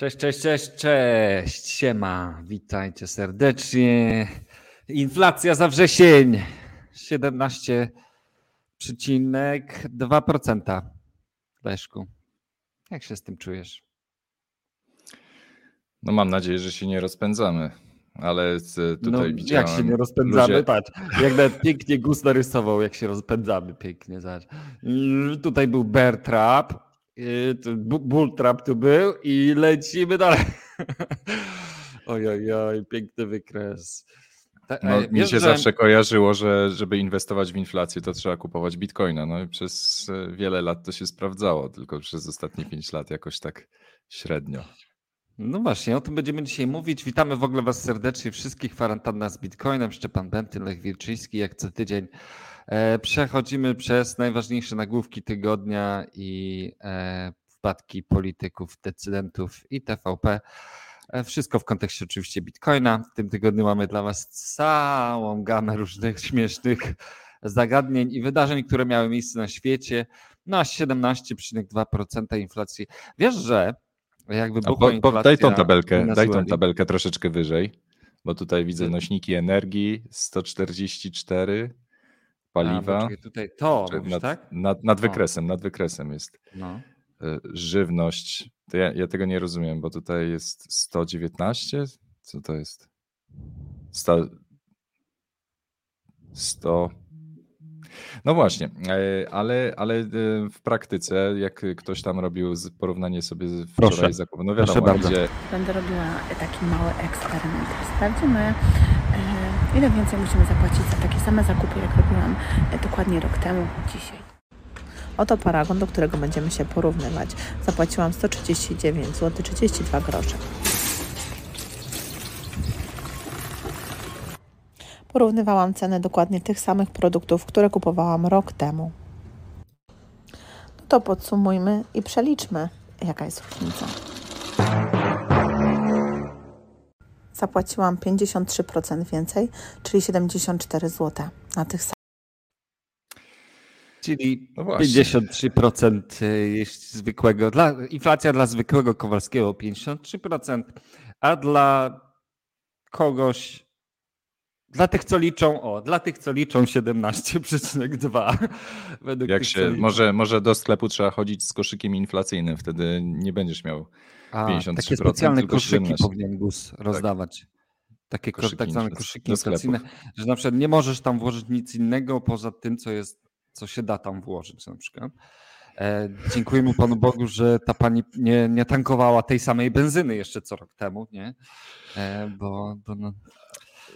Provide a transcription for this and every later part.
Cześć, cześć, cześć, cześć. Siema, witajcie serdecznie. Inflacja za wrzesień 17,2%. Leszku, jak się z tym czujesz? No mam nadzieję, że się nie rozpędzamy, ale tutaj no, widziałem... Jak się nie rozpędzamy? Ludzie... Patrz, jak nawet pięknie Gus narysował, jak się rozpędzamy pięknie. Zobacz. Tutaj był bear trap, Bull trap tu był i lecimy dalej. oj, oj, oj, piękny wykres. No, mi się że... zawsze kojarzyło, że żeby inwestować w inflację, to trzeba kupować bitcoina. No i przez e, wiele lat to się sprawdzało, tylko przez ostatnie 5 lat jakoś tak średnio. No właśnie, o tym będziemy dzisiaj mówić. Witamy w ogóle Was serdecznie wszystkich. Kwarantanna z Bitcoinem. Szczepan Benty, Lech Wilczyński, jak co tydzień E, przechodzimy przez najważniejsze nagłówki tygodnia i e, wpadki polityków, decydentów i TVP. E, wszystko w kontekście oczywiście Bitcoina. W tym tygodniu mamy dla Was całą gamę różnych śmiesznych zagadnień i wydarzeń, które miały miejsce na świecie. No 17,2% inflacji. Wiesz, że jak wybuchła inflacja... Daj tą tabelkę, daj tą tabelkę troszeczkę wyżej, bo tutaj widzę nośniki energii 144, paliwa. A, tutaj to, mówisz, nad, tak? Nad, nad wykresem, nad wykresem jest. No. E, żywność. To ja, ja, tego nie rozumiem, bo tutaj jest 119. Co to jest? 100. 100. No właśnie, e, ale, ale e, w praktyce, jak ktoś tam robił porównanie sobie wczoraj zakupów, no wiadomo, Proszę gdzie... Będę robiła taki mały eksperyment. Sprawdzimy, ile więcej musimy zapłacić za takie same zakupy, jak robiłam e, dokładnie rok temu, dzisiaj. Oto paragon, do którego będziemy się porównywać. Zapłaciłam 139 zł 32 grosze. Porównywałam ceny dokładnie tych samych produktów, które kupowałam rok temu. No to podsumujmy i przeliczmy, jaka jest różnica. Zapłaciłam 53% więcej, czyli 74 zł na tych samych. Czyli no 53% jest zwykłego, dla, inflacja dla zwykłego Kowalskiego 53%, a dla kogoś, dla tych co liczą, o, dla tych co liczą 17,2. Według Jak się, może, może do sklepu trzeba chodzić z koszykiem inflacyjnym, wtedy nie będziesz miał a, 53%. Takie specjalne koszyki powinien GUS tak. rozdawać. Tak. Takie koszyki tak zwane koszyki inflacyjne, że na przykład nie możesz tam włożyć nic innego poza tym, co jest, co się da tam włożyć na przykład. E, dziękujemy Panu Bogu, że ta pani nie, nie tankowała tej samej benzyny jeszcze co rok temu, nie? E, bo, bo no,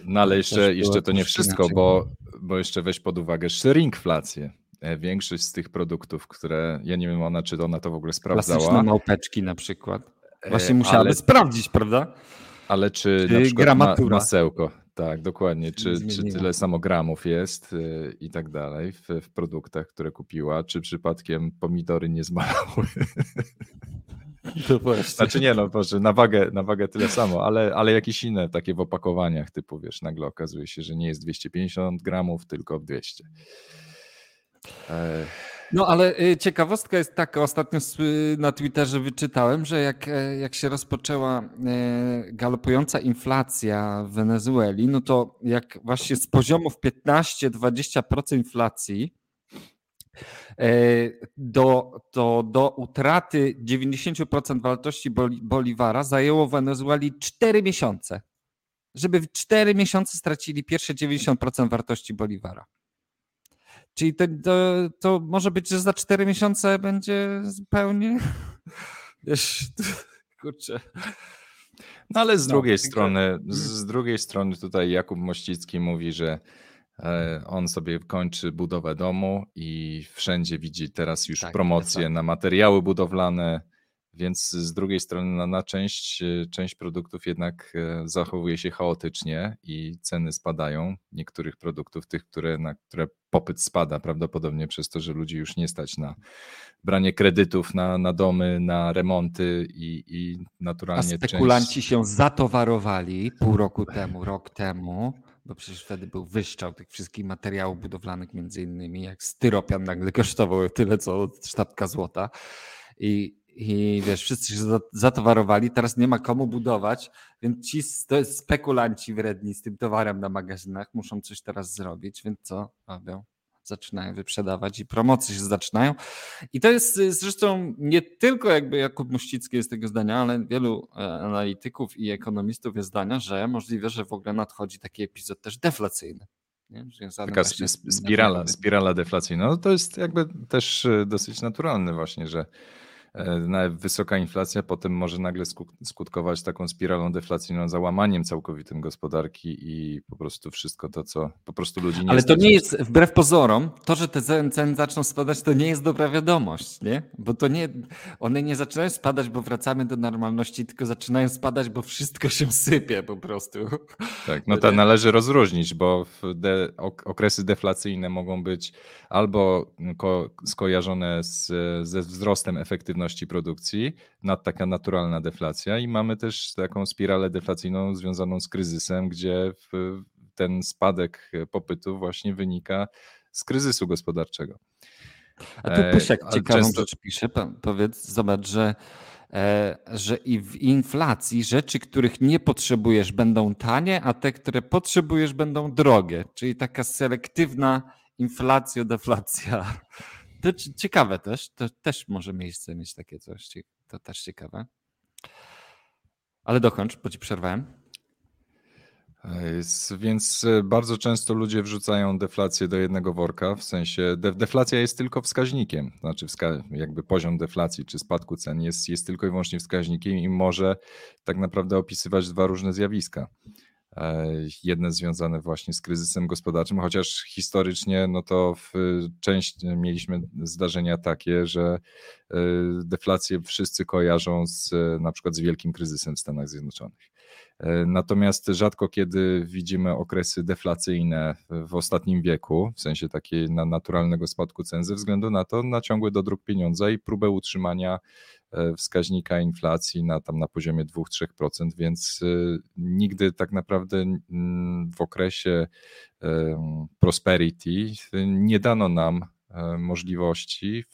no ale jeszcze, jeszcze to nie wszystko, bo, bo jeszcze weź pod uwagę shrinkflację. E, większość z tych produktów, które ja nie wiem ona, czy ona to w ogóle sprawdzała. Klasyczne małpeczki na przykład. Właśnie musiałaby ale... sprawdzić, prawda? Ale czy, czy na przykład ma, masełko, tak, dokładnie, czy, czy tyle samo gramów jest y, i tak dalej w, w, produktach, które kupiła, czy przypadkiem pomidory nie zmalały? To właśnie. Znaczy nie no, Boże, na wagę, na wagę tyle samo, ale, ale jakieś inne takie w opakowaniach typu, wiesz, nagle okazuje się, że nie jest 250 gramów, tylko 200. No ale y, ciekawostka jest taka, ostatnio na Twitterze wyczytałem, że jak, e, jak się rozpoczęła e, galopująca inflacja w Wenezueli, no to jak właśnie z poziomów 15-20% inflacji e, do, do, do utraty 90% wartości Boliwara zajęło Wenezueli 4 miesiące. Żeby w 4 miesiące stracili pierwsze 90% wartości Boliwara. Czyli to, to, to, może być, że za cztery miesiące będzie zupełnie. Wiesz, kurczę. No ale z no, drugiej strony, z drugiej strony tutaj Jakub Mościcki mówi, że e, on sobie kończy budowę domu i wszędzie widzi teraz już tak, promocje na materiały budowlane, więc z drugiej strony na, na część, e, część produktów jednak e, zachowuje się chaotycznie i ceny spadają niektórych produktów, tych, które, na które popyt spada prawdopodobnie przez to, że ludzi już nie stać na branie kredytów na, na domy, na remonty i, i naturalnie. A spekulanci część... się zatowarowali pół roku temu, rok temu, bo przecież wtedy był wyszczał tych wszystkich materiałów budowlanych, między innymi jak styropian nagle kosztował tyle co sztabka złota. I i wiesz, wszyscy się zatowarowali, teraz nie ma komu budować, więc ci spekulanci wredni z tym towarem na magazynach muszą coś teraz zrobić, więc co robią? Zaczynają wyprzedawać i promocje się zaczynają. I to jest zresztą nie tylko jakby Jakub Muścicki jest tego zdania, ale wielu e, analityków i ekonomistów jest zdania, że możliwe, że w ogóle nadchodzi taki epizod też deflacyjny. Taka spirala, spirala deflacyjna. No to jest jakby też e, dosyć naturalne właśnie, że wysoka inflacja potem może nagle skutkować taką spiralą deflacyjną, załamaniem całkowitym gospodarki i po prostu wszystko to, co po prostu ludzi nie Ale to nie jest, wbrew pozorom, to, że te ceny zaczną spadać, to nie jest dobra wiadomość, nie? Bo to nie, one nie zaczynają spadać, bo wracamy do normalności, tylko zaczynają spadać, bo wszystko się sypie po prostu. Tak, no to należy rozróżnić, bo de, okresy deflacyjne mogą być albo ko, skojarzone z, ze wzrostem efektywności efektywności produkcji, nad taka naturalna deflacja i mamy też taką spiralę deflacyjną związaną z kryzysem, gdzie ten spadek popytu właśnie wynika z kryzysu gospodarczego. A tu Pysiak e, ciekawą często... rzecz pisze, powiedz, zobacz, że, e, że i w inflacji rzeczy, których nie potrzebujesz będą tanie, a te, które potrzebujesz będą drogie, czyli taka selektywna inflacja, deflacja. To ciekawe też, to też może miejsce mieć takie coś, to też ciekawe. Ale dokończ, bo ci przerwałem. Więc e, bardzo często ludzie wrzucają deflację do jednego worka, w sensie deflacja jest tylko wskaźnikiem, znaczy wska jakby poziom deflacji czy spadku cen jest, jest tylko i wyłącznie wskaźnikiem i może tak naprawdę opisywać dwa różne zjawiska. Jedne związane właśnie z kryzysem gospodarczym, chociaż historycznie no to w część mieliśmy zdarzenia takie, że e, deflację wszyscy kojarzą z na przykład z wielkim kryzysem w Stanach Zjednoczonych. E, natomiast rzadko kiedy widzimy okresy deflacyjne w ostatnim wieku, w sensie takiej naturalnego spadku cen, ze względu na to na ciągły dodruk pieniądza i próbę utrzymania wskaźnika inflacji na, tam na poziomie 2-3%, więc e, nigdy tak naprawdę w okresie prosperity nie dano nam e, możliwości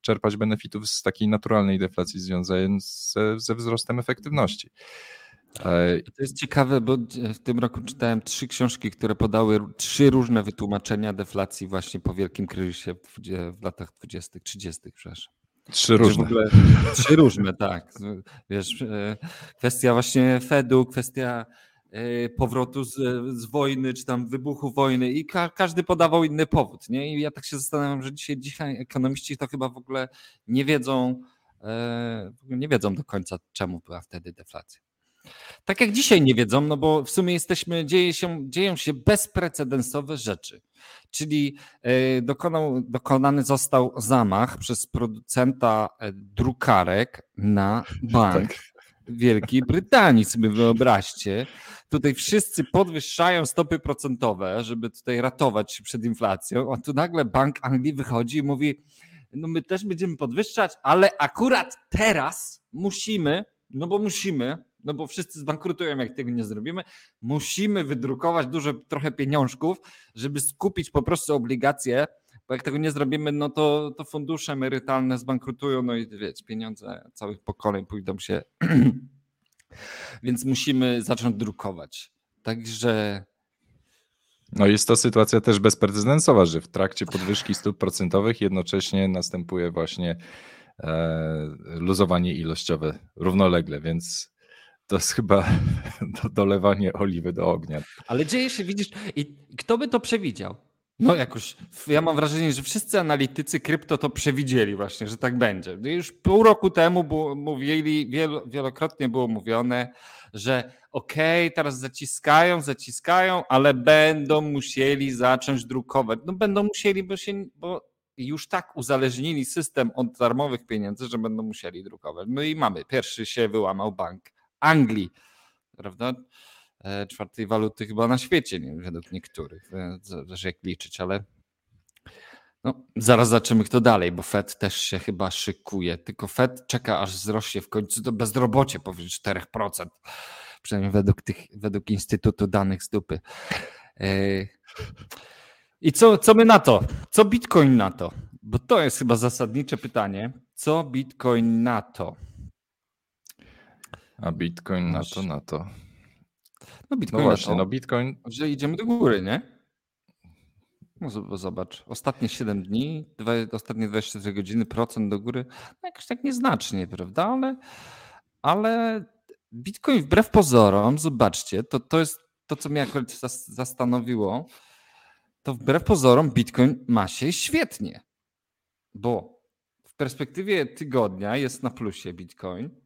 czerpać benefitów z takiej naturalnej deflacji związanej ze, ze wzrostem efektywności. To jest ciekawe, bo w tym roku czytałem trzy książki, które podały trzy różne wytłumaczenia deflacji właśnie po wielkim kryzysie w, w latach 20., 30., przepraszam. Trzy różne. Ogóle, trzy różne, tak. Wiesz, e, kwestia właśnie Fedu, kwestia e, powrotu z, z wojny, czy tam wybuchu wojny i ka każdy podawał inny powód, nie? I ja tak się zastanawiam, że dzisiaj, dzisiaj ekonomiści to chyba w ogóle nie wiedzą, e, nie wiedzą do końca, czemu była wtedy deflacja. Tak jak dzisiaj nie wiedzą, no bo w sumie jesteśmy, dzieje się, dzieją się bezprecedensowe rzeczy. Czyli e, dokonał, dokonany został zamach przez producenta e, drukarek na bank tak. Wielkiej Brytanii, sobie wyobraźcie. Tutaj wszyscy podwyższają stopy procentowe, żeby tutaj ratować się przed inflacją, a tu nagle Bank Anglii wychodzi i mówi, no my też będziemy podwyższać, ale akurat teraz musimy, no bo musimy, no bo wszyscy zbankrutują, jak tego nie zrobimy. Musimy wydrukować dużo trochę pieniążków, żeby skupić po prostu obligacje, bo jak tego nie zrobimy, no to, to fundusze emerytalne zbankrutują, no i wiecie, pieniądze całych pokoleń pójdą się. Więc musimy zacząć drukować. Także. No jest to sytuacja też bezprecedensowa, że w trakcie podwyżki stóp procentowych jednocześnie następuje właśnie e, luzowanie ilościowe równolegle, więc to jest chyba dolewanie oliwy do ognia. Ale dzieje się, widzisz, i kto by to przewidział? No jakoś, ja mam wrażenie, że wszyscy analitycy krypto to przewidzieli właśnie, że tak będzie. Już pół roku temu było, mówili, wielokrotnie było mówione, że okej, okay, teraz zaciskają, zaciskają, ale będą musieli zacząć drukować. No będą musieli, bo się, bo już tak uzależnili system od darmowych pieniędzy, że będą musieli drukować. No i mamy, pierwszy się wyłamał bank Anglii, prawda? E, czwartej waluty chyba na świecie, nie, według niektórych, zależy jak liczyć, ale no, zaraz zobaczymy kto dalej, bo Fed też się chyba szykuje, tylko Fed czeka aż wzrośnie w końcu to bezrobocie powyżej 4%, przynajmniej według, tych, według Instytutu Danych z Dupy. E, I co, co my na to? Co Bitcoin na to? Bo to jest chyba zasadnicze pytanie. Co Bitcoin na to? A Bitcoin na to, na to. No, Bitcoin no właśnie, no Bitcoin. Że idziemy do góry, nie? No zobacz, ostatnie 7 dni, dwa, ostatnie 24 godziny, procent do góry, no jakoś tak nieznacznie, prawda? Ale, ale Bitcoin wbrew pozorom, zobaczcie, to, to jest to, co mnie akurat zastanowiło, to wbrew pozorom Bitcoin ma się świetnie, bo w perspektywie tygodnia jest na plusie Bitcoin,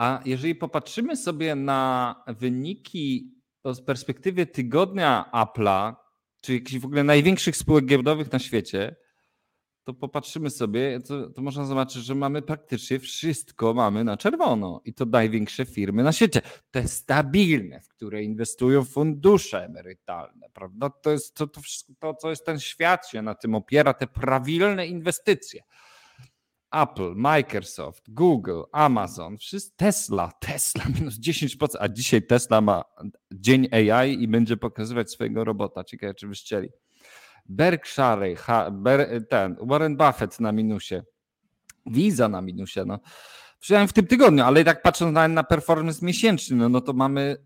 a jeżeli popatrzymy sobie na wyniki z perspektywy tygodnia Apple'a, czy jakichś w ogóle największych spółek giełdowych na świecie, to popatrzymy sobie, to, to, można zobaczyć, że mamy praktycznie wszystko mamy na czerwono i to największe firmy na świecie. Te stabilne, w które inwestują fundusze emerytalne, prawda? To jest to, to wszystko, to, co jest ten świat się na tym opiera, te prawilne inwestycje. Apple, Microsoft, Google, Amazon, wszyscy, Tesla, Tesla minus 10%, a dzisiaj Tesla ma dzień AI i będzie pokazywać swojego robota. Ciekawe, czy wyszczeli. Berkshire, ten, Warren Buffett na minusie, Visa na minusie, no. Przynajmniej w tym tygodniu, ale tak patrząc na, na performance miesięczny, no, no to mamy,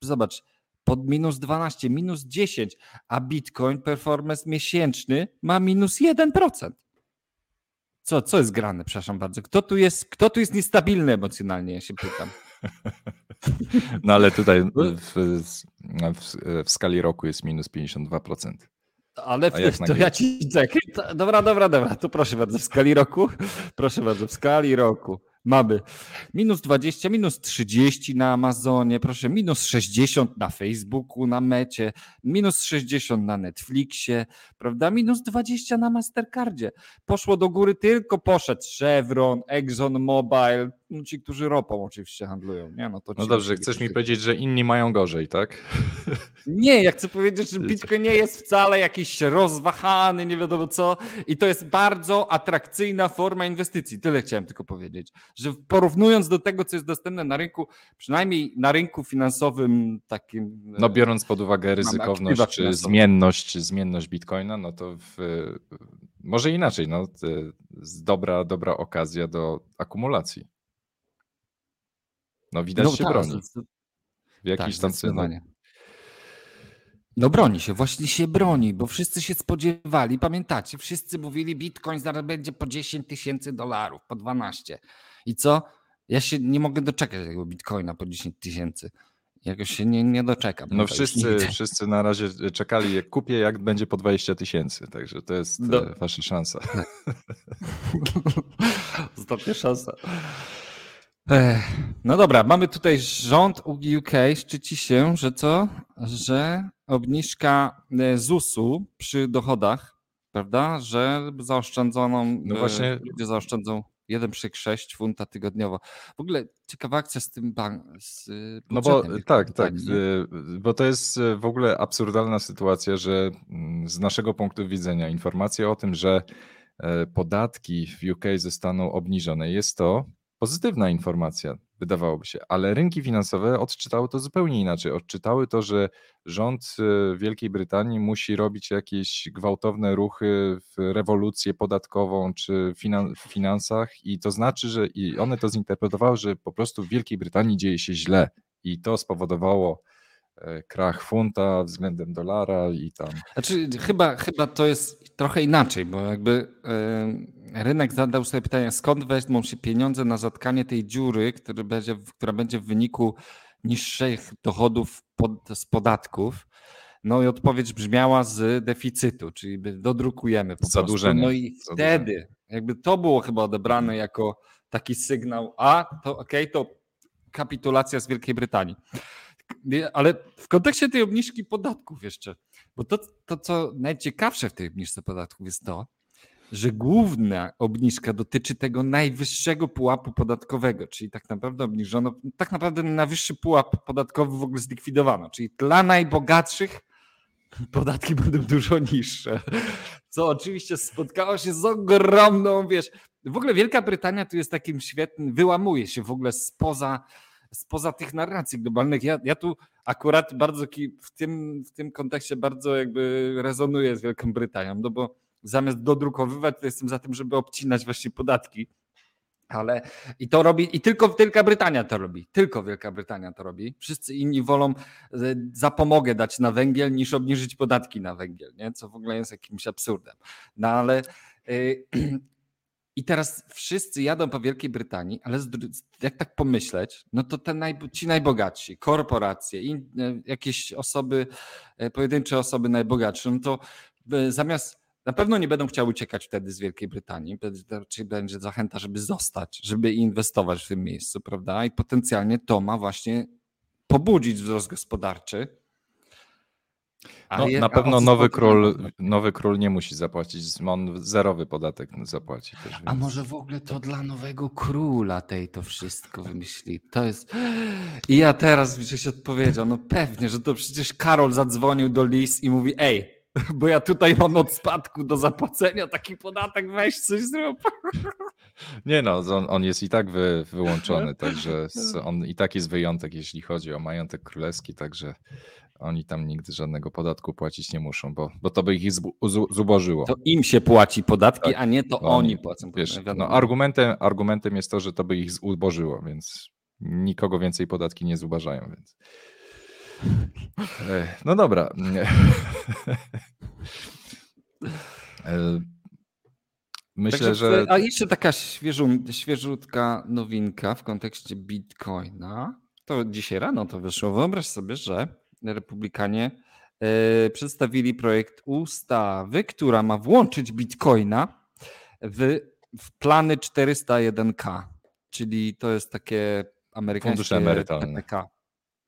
zobacz, pod minus 12, minus 10, a Bitcoin performance miesięczny ma minus 1%. Co, co jest grane, przepraszam bardzo? Kto tu jest, kto tu jest niestabilny emocjonalnie, ja się pytam. No ale tutaj w, w, w skali roku jest minus 52%. Ale to ja ci czekaj. Dobra, dobra, dobra. To proszę bardzo, w skali roku. Proszę bardzo, w skali roku mamy minus 20, minus 30 na Amazonie, proszę, minus 60 na Facebooku, na Mecie, minus 60 na Netflixie, prawda? Minus 20 na Mastercardzie. Poszło do góry tylko poszedł Chevron, Exxon Mobil, no ci, którzy ropą oczywiście handlują. Nie? No, to no dobrze, chcesz mi powiedzieć, że inni mają gorzej, tak? Nie, ja chcę powiedzieć, że Bitcoin nie jest wcale jakiś rozwahany, nie wiadomo co i to jest bardzo atrakcyjna forma inwestycji. Tyle chciałem tylko powiedzieć, że porównując do tego, co jest dostępne na rynku, przynajmniej na rynku finansowym takim... No biorąc pod uwagę ryzykowność czy zmienność, zmienność Bitcoina, no to w, może inaczej, no, dobra, dobra okazja do akumulacji. No widać no, się tak, broni. W jakiś tak, tam No broni się, właśnie się broni, bo wszyscy się spodziewali, pamiętacie, wszyscy mówili Bitcoin zaraz będzie po 10 tysięcy dolarów, po 12. I co? Ja się nie mogę doczekać tego Bitcoina po 10 tysięcy. Jakoś się nie, nie doczekam. No wszyscy, wszyscy na razie czekali, jak kupię, jak będzie po 20 tysięcy. Także to jest Do... E, wasza szansa. Ostatnia szansa. No dobra, mamy tutaj rząd UK szczyci się, że co? Że obniżka e, ZUS-u przy dochodach, prawda? Że zaoszczędzoną, no właśnie... ludzie zaoszczędzą 1,6 funta tygodniowo. W ogóle ciekawa akcja z tym bankiem. No bo tak, tak, y, bo to jest w ogóle absurdalna sytuacja, że mm, z naszego punktu widzenia informacja o tym, że e, podatki w UK zostaną obniżone, jest to pozytywna informacja, wydawałoby się, ale rynki finansowe odczytały to zupełnie inaczej. Odczytały to, że rząd y, Wielkiej Brytanii musi robić jakieś gwałtowne ruchy w rewolucję podatkową czy w finansach i to znaczy, że i one to zinterpretowały, że po prostu w Wielkiej Brytanii dzieje się źle i to spowodowało krach funta względem dolara i tam. Znaczy, chyba, chyba to jest trochę inaczej, bo jakby rynek zadał sobie pytanie, skąd wezmą się pieniądze na zatkanie tej dziury, która będzie, która będzie w wyniku niższych dochodów pod, z podatków. No i odpowiedź brzmiała z deficytu, czyli dodrukujemy po Zadłużenie. No i wtedy jakby to było chyba odebrane jako taki sygnał, a to okej, okay, to kapitulacja z Wielkiej Brytanii. Ale w kontekście tej obniżki podatków jeszcze, bo to, to co najciekawsze w tej obniżce podatków jest to, że główna obniżka dotyczy tego najwyższego pułapu podatkowego, czyli tak naprawdę obniżono, tak naprawdę najwyższy pułap podatkowy w ogóle zlikwidowano, czyli dla najbogatszych podatki będą dużo niższe, co oczywiście spotkało się z ogromną, wiesz, w ogóle Wielka Brytania tu jest takim świetnym, wyłamuje się w ogóle spoza, spoza tych narracji globalnych. Ja, ja tu akurat bardzo w tym, w tym kontekście bardzo jakby rezonuję z Wielką Brytanią, no bo zamiast dodrukowywać, to jestem za tym, żeby obcinać właśnie podatki. Ale i to robi, i tylko Wielka Brytania to robi. Tylko Wielka Brytania to robi. Wszyscy inni wolą e, zapomogę dać na węgiel, niż obniżyć podatki na węgiel, nie? co w ogóle jest jakimś absurdem. No ale yy, i teraz wszyscy jadą po Wielkiej Brytanii, ale jak tak pomyśleć, no to te naj, ci najbogatsi, korporacje, in, jakieś osoby, pojedyncze osoby najbogatsze, no to zamiast na pewno nie będą chciały uciekać wtedy z Wielkiej Brytanii, raczej będzie zachęta, żeby zostać, żeby inwestować w tym miejscu, prawda? I potencjalnie to ma właśnie pobudzić wzrost gospodarczy. No, je, na pewno nowy król, nowy król nie musi zapłacić, on zerowy podatek zapłaci. Też, A może w ogóle to dla nowego króla tej to wszystko wymyśli. To jest. I ja teraz żeś odpowiedział, no pewnie, że to przecież Karol zadzwonił do Lis i mówi: Ej, bo ja tutaj mam od spadku do zapłacenia taki podatek, weź coś zrób. Nie no, on, on jest i tak wy, wyłączony, także on i tak jest wyjątek, jeśli chodzi o majątek królewski, także oni tam nigdy żadnego podatku płacić nie muszą, bo, bo to by ich zubożyło. To im się płaci podatki, tak, a nie to oni, oni płacą. Wiesz, no, argumentem, argumentem jest to, że to by ich zubożyło, więc nikogo więcej podatki nie zubażają, więc... No dobra. E, myślę, Także, że. A jeszcze taka świeżu, świeżutka nowinka w kontekście Bitcoina. To dzisiaj rano to wyszło. Wyobraź sobie, że Republikanie e, przedstawili projekt ustawy, która ma włączyć Bitcoina w, w plany 401k, czyli to jest takie amerykańskie Fundusze emerytalne. PPK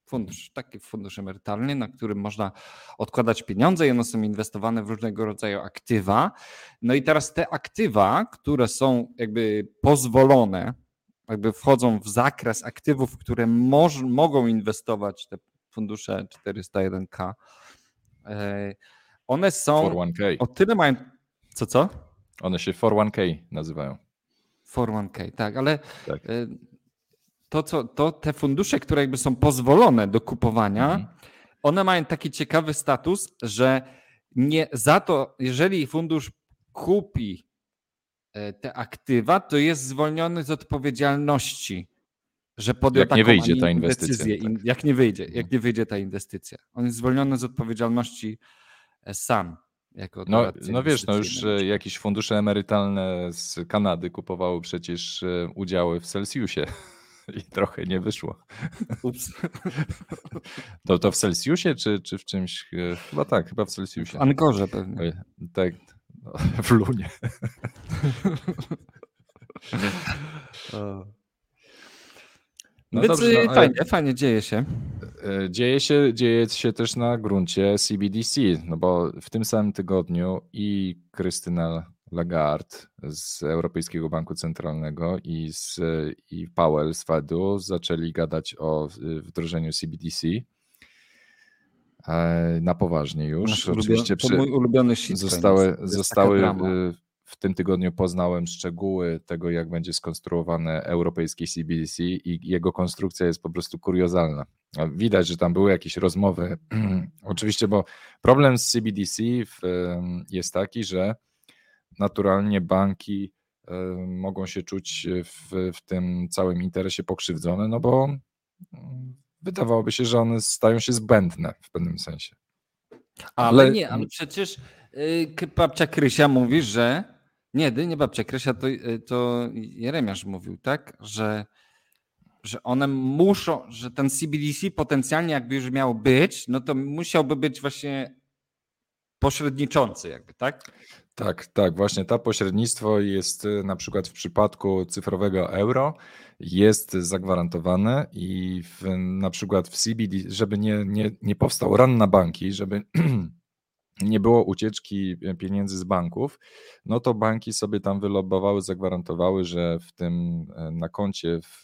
fundusz, taki fundusz emerytalny, na którym można odkładać pieniądze i one są inwestowane w różnego rodzaju aktywa. No i teraz te aktywa, które są jakby pozwolone, jakby wchodzą w zakres aktywów, które moż, mogą inwestować te fundusze 401k, e, one są 401k. o tyle mają. Co, co? One się 401k nazywają. 401k, tak, ale tak. E, to, co, to te fundusze, które jakby są pozwolone do kupowania, mhm. one mają taki ciekawy status, że nie za to, jeżeli fundusz kupi e, te aktywa, to jest zwolniony z odpowiedzialności, że podjął jak taką, nie wyjdzie ta inwestycja. Decyzję, tak. Jak nie wyjdzie, jak nie wyjdzie ta inwestycja. On jest zwolniony z odpowiedzialności e, sam. Jako no, no wiesz, no już e, jakieś fundusze emerytalne z Kanady kupowały przecież udziały w Celsjusie. i trochę nie wyszło. Ups. To, to w Celsjusie, czy, czy w czymś? E, chyba tak, chyba w Celsjusie. W Angorze pewnie. Tak, no, w Lunie. No Więc dobrze, no, fajnie, fajnie dzieje się. E, dzieje się, dzieje się też na gruncie CBDC, no bo w tym samym tygodniu i Krystyna Lagarde z Europejskiego Banku Centralnego i, z, i Powell z Fedu zaczęli gadać o wdrożeniu CBDC e, na poważnie już. Oczywiście to mój ulubiony zostały, zostały w tym tygodniu poznałem szczegóły tego, jak będzie skonstruowane europejskie CBDC i jego konstrukcja jest po prostu kuriozalna. Widać, że tam były jakieś rozmowy. Oczywiście, bo problem z CBDC jest taki, że naturalnie banki mogą się czuć w, w tym całym interesie pokrzywdzone, no bo mm, wydawałoby się, że one stają się zbędne w pewnym sensie. Ale, ale nie, ale przecież yy, babcia Krysia mówi, że nie, nie babcia Krysia, to, y, to Jeremiasz mówił, tak, że, że one muszą, że ten CBDC potencjalnie jakby już miał być, no to musiałby być właśnie pośredniczący jakby, tak? Tak, tak, właśnie to pośrednictwo jest y, na przykład w przypadku cyfrowego euro jest zagwarantowane i w, na przykład w CBD, żeby nie, nie, nie powstał ran na banki, żeby nie było ucieczki pieniędzy z banków, no to banki sobie tam wylobowały, zagwarantowały, że w tym e, na koncie w,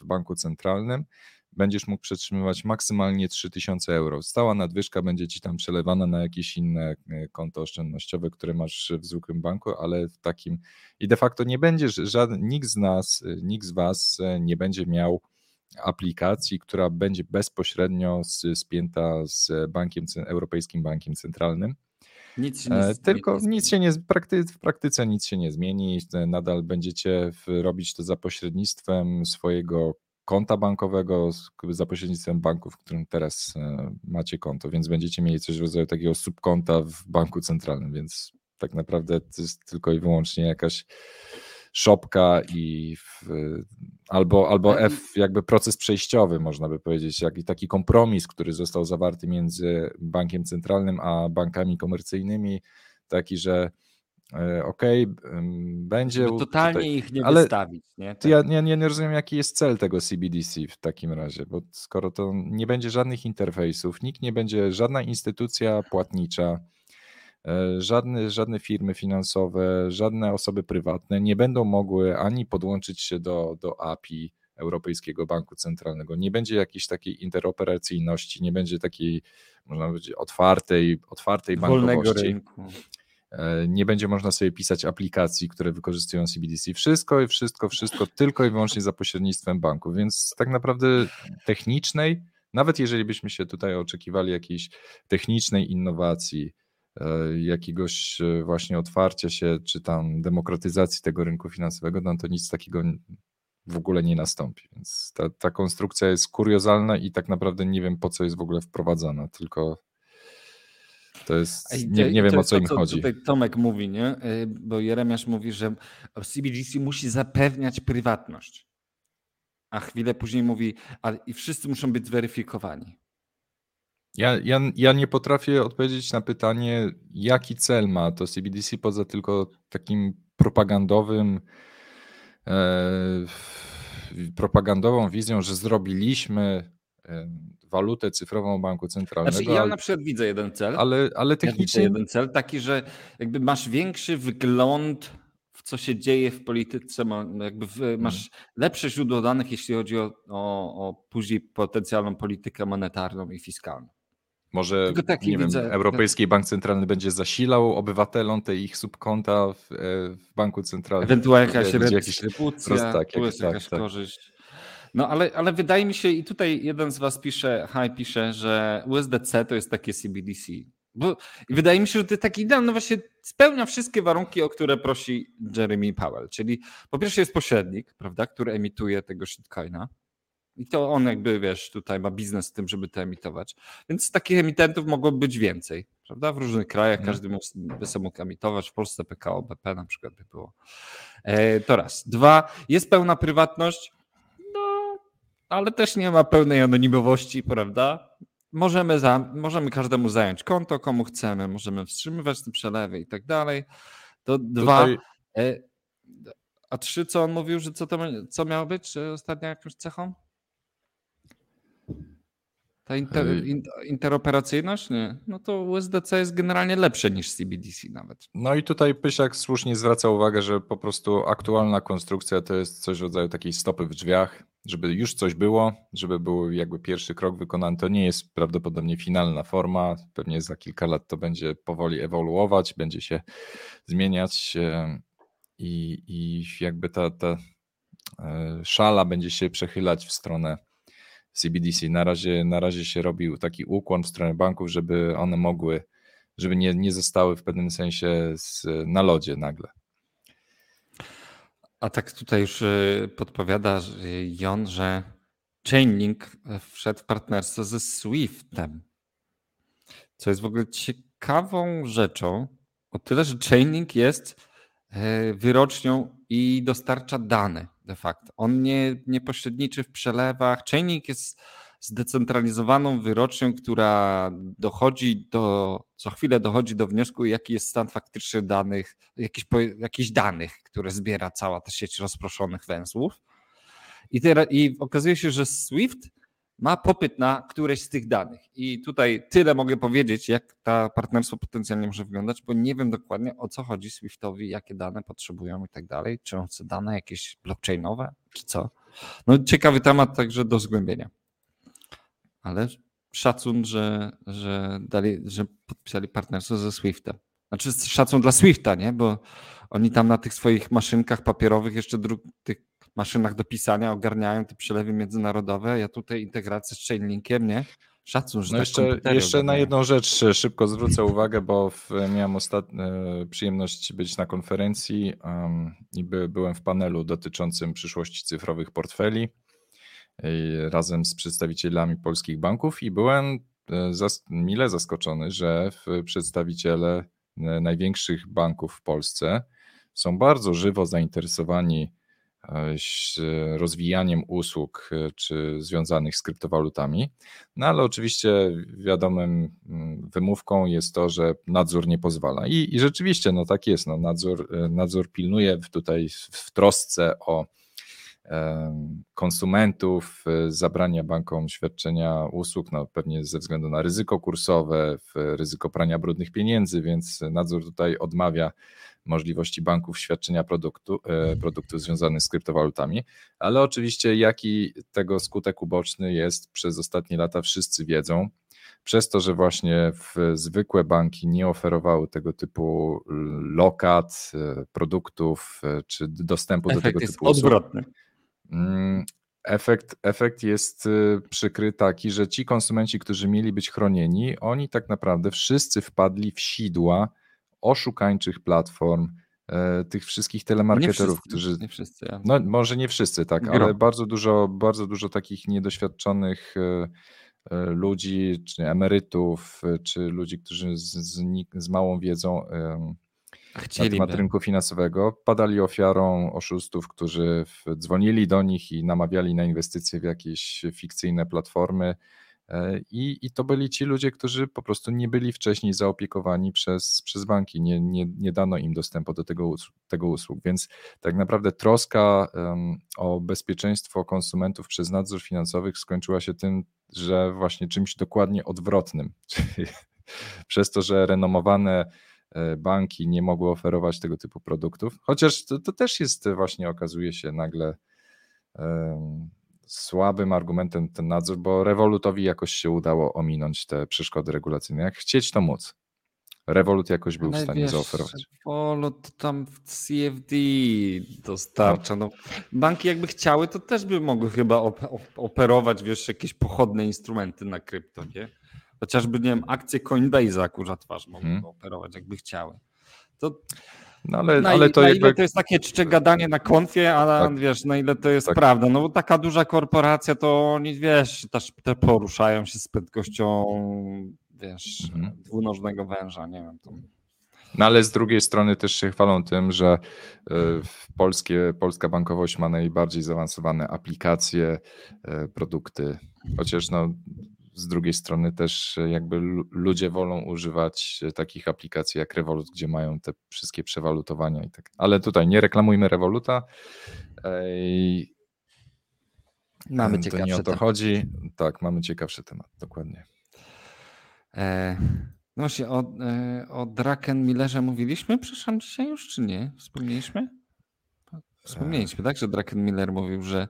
w banku centralnym będziesz mógł przetrzymywać maksymalnie 3000 euro. Stała nadwyżka będzie ci tam przelewana na jakieś inne e, konto oszczędnościowe, które masz w zwykłym banku, ale w takim i de facto nie będziesz, żaden, nikt z nas, e, nikt z was e, nie będzie miał aplikacji, która będzie bezpośrednio spięta z bankiem, Europejskim Bankiem Centralnym. Nic się nie, e, Tylko nie nic się nie, w praktyce nic się nie zmieni. Nadal będziecie robić to za pośrednictwem swojego konta bankowego, za pośrednictwem banku, w którym teraz e, macie konto, więc będziecie mieli coś w rodzaju takiego subkonta w banku centralnym, więc tak naprawdę to jest tylko i wyłącznie jakaś szopka i w, albo, albo F jakby proces przejściowy, można by powiedzieć, jak i taki kompromis, który został zawarty między bankiem centralnym a bankami komercyjnymi, taki, że e, okej, okay, będzie. Żeby totalnie tutaj, ich nie ale wystawić. Nie? Tak. Ja, ja, nie rozumiem, jaki jest cel tego CBDC w takim razie, bo skoro to nie będzie żadnych interfejsów, nikt nie będzie, żadna instytucja płatnicza, żadne, żadne firmy finansowe, żadne osoby prywatne nie będą mogły ani podłączyć się do, do API Europejskiego Banku Centralnego. Nie będzie jakiejś takiej interoperacyjności, nie będzie takiej, można powiedzieć, otwartej, otwartej bankowości. Rynku. E, nie będzie można sobie pisać aplikacji, które wykorzystują CBDC. Wszystko i wszystko, wszystko tylko i wyłącznie za pośrednictwem banku. Więc tak naprawdę technicznej, nawet jeżeli byśmy się tutaj oczekiwali jakiejś technicznej innowacji, E, jakiegoś e, właśnie otwarcia się, czy tam demokratyzacji tego rynku finansowego, no to nic takiego w ogóle nie nastąpi. Więc ta, ta konstrukcja jest kuriozalna i tak naprawdę nie wiem, po co jest w ogóle wprowadzana, tylko to jest, nie, nie wiem o co im to, chodzi. Tutaj Tomek mówi, nie? E, bo Jeremiasz mówi, że CBDC musi zapewniać prywatność. A chwilę później mówi, a i wszyscy muszą być zweryfikowani. Ja, ja, ja nie potrafię odpowiedzieć na pytanie, jaki cel ma to CBDC poza tylko takim propagandowym, e, propagandową wizją, że zrobiliśmy e, walutę cyfrową banku centralnego. Znaczy, ja na przykład widzę jeden cel. Ale, ale technicznie. Ja jeden cel taki, że jakby masz większy wgląd w co się dzieje w polityce, jakby w, mhm. masz lepsze źródło danych, jeśli chodzi o, o, o później potencjalną politykę monetarną i fiskalną. Może nie widzę. wiem, Europejski Bank Centralny będzie zasilał obywatelom te ich subkonta w, e, w Banku Centralnym. Ewentualnie jakaś redystrybucja, tak, tu jest tak, jakaś tak. korzyść. No ale, ale wydaje mi się, i tutaj jeden z Was pisze, Hi pisze, że USDC to jest takie CBDC. Bo wydaje mi się, że to taki idealny, no właśnie spełnia wszystkie warunki, o które prosi Jeremy Powell. Czyli po pierwsze jest pośrednik, prawda, który emituje tego shitcoina. I to on jakby, wiesz, tutaj ma biznes z tym, żeby to emitować. Więc takich emitentów mogłoby być więcej, prawda? W różnych krajach mhm. każdy by sobie mógł emitować. W Polsce PKO BP na przykład by było. E, to raz. Dwa, jest pełna prywatność, no, ale też nie ma pełnej anonimowości, prawda? Możemy, za, możemy każdemu zająć konto, komu chcemy, możemy wstrzymywać te przelewy i tak dalej. To dwa. E, a trzy, co on mówił, że co to co miało być? Ostatnia jakąś cechą? Ta inter, interoperacyjność? Nie. No to USDC jest generalnie lepsze niż CBDC nawet. No i tutaj Pysiak słusznie zwraca uwagę, że po prostu aktualna konstrukcja to jest coś w rodzaju takiej stopy w drzwiach, żeby już coś było, żeby był jakby pierwszy krok wykonany. To nie jest prawdopodobnie finalna forma. Pewnie za kilka lat to będzie powoli ewoluować, będzie się zmieniać e, i, i jakby ta, ta e, szala będzie się przechylać w stronę CBDC. Na razie, na razie się robił taki ukłon w stronę banków, żeby one mogły, żeby nie, nie zostały w pewnym sensie z, na lodzie nagle. A tak tutaj już y, podpowiada Jon, że Chainlink wszedł w partnerstwo ze Swiftem. Co jest w ogóle ciekawą rzeczą, o tyle, że Chainlink jest y, wyrocznią i dostarcza dane de facto. On nie, nie pośredniczy w przelewach. Chainik jest zdecentralizowaną wyrocznią, która dochodzi do, co chwilę dochodzi do wniosku, jaki jest stan faktyczny danych, jakichś, danych, które zbiera cała ta sieć rozproszonych węzłów. I, teraz, I okazuje się, że Swift ma popyt na któreś z tych danych. I tutaj tyle mogę powiedzieć, jak to partnerstwo potencjalnie może wyglądać, bo nie wiem dokładnie o co chodzi Swiftowi, jakie dane potrzebują i tak dalej. Czy on chce dane jakieś blockchainowe, czy co. No ciekawy temat także do zgłębienia. Ale szacun, że, że, dali, że podpisali partnerstwo ze Swiftem. Znaczy szacun dla Swifta, nie? Bo oni tam na tych swoich maszynkach papierowych jeszcze dru- tych maszynach do pisania ogarniają te przelewy międzynarodowe. Ja tutaj integrację z Chainlinkiem, nie? Szacun, że no tak jeszcze, jeszcze na jedną rzecz szybko zwrócę uwagę, bo w, miałem ostatnio przyjemność być na konferencji um, i by, byłem w panelu dotyczącym przyszłości cyfrowych portfeli razem z przedstawicielami polskich banków i byłem e, zas mile zaskoczony, że przedstawiciele e, największych banków w Polsce są bardzo żywo zainteresowani e, rozwijaniem usług czy związanych z kryptowalutami. No ale oczywiście wiadomym mm, wymówką jest to, że nadzór nie pozwala. I, i rzeczywiście no tak jest. No, nadzór, nadzór pilnuje tutaj w trosce o konsumentów, e, zabrania bankom świadczenia usług, no pewnie ze względu na ryzyko kursowe, ryzyko prania brudnych pieniędzy, więc nadzór tutaj odmawia możliwości banków świadczenia produktu, e, produktu związanych z kryptowalutami, ale oczywiście jaki tego skutek uboczny jest przez ostatnie lata wszyscy wiedzą. Przez to, że właśnie zwykłe banki nie oferowały tego typu lokat, e, produktów czy dostępu Efekt do tego typu usług. odwrotny. Mm, efekt, efekt jest y, przykry taki, że ci konsumenci, którzy mieli być chronieni, oni tak naprawdę wszyscy wpadli w sidła oszukańczych platform, e, tych wszystkich telemarketerów, wszyscy, którzy. Nie wszyscy, ja. No, może nie wszyscy, tak, ale bardzo dużo, bardzo dużo takich niedoświadczonych e, e, ludzi, czy emerytów, czy ludzi, którzy z, z, z małą wiedzą Chcieliby. na temat rynku finansowego, padali ofiarą oszustów, którzy dzwonili do nich i namawiali na inwestycje w jakieś fikcyjne platformy. E, I, I to byli ci ludzie, którzy po prostu nie byli wcześniej zaopiekowani przez, przez banki, nie, nie, nie dano im dostępu do tego, tego usług. Więc tak naprawdę troska um, o bezpieczeństwo konsumentów przez nadzór finansowy skończyła się tym, że właśnie czymś dokładnie odwrotnym. Czyli przez to, że renomowane E, banki nie mogły oferować tego typu produktów, chociaż to, to też jest właśnie, okazuje się nagle um, słabym argumentem ten nadzór, bo Revolutowi jakoś się udało ominąć te przeszkody regulacyjne. Jak chcieć, to móc. Revolut jakoś był Ale w stanie wiesz, zaoferować. Revolut tam w CFD dostarcza. No, banki jakby chciały, to też by mogły chyba operować, wiesz, jakieś pochodne instrumenty na krypto, nie? Chociażby, nie wiem, akcje Coinbase'a akurat twarz mogą hmm. operować, jakby chciały. To no ale, na, ale to na jakby... ile to jest takie czcze gadanie na konfie, ale tak. wiesz, na ile to jest tak. prawda. No bo taka duża korporacja to oni, wiesz, też, te poruszają się z prędkością, wiesz, mhm. dwunożnego węża, nie wiem. To... No ale z drugiej strony też się chwalą tym, że y, polskie, polska bankowość ma najbardziej zaawansowane aplikacje, y, produkty, chociaż no z drugiej strony też e, jakby ludzie wolą używać e, takich aplikacji jak Revolut, gdzie mają te wszystkie przewalutowania i tak. Ale tutaj nie reklamujmy Revoluta. Mamy ciekawszy To nie o to temat. chodzi. Tak, mamy ciekawszy temat, dokładnie. E, no właśnie, o, e, o Draken Millerze mówiliśmy, przepraszam, dzisiaj już, czy nie? Wspomnieliśmy? Wspomnieliśmy, tak, że Draken Miller mówił, że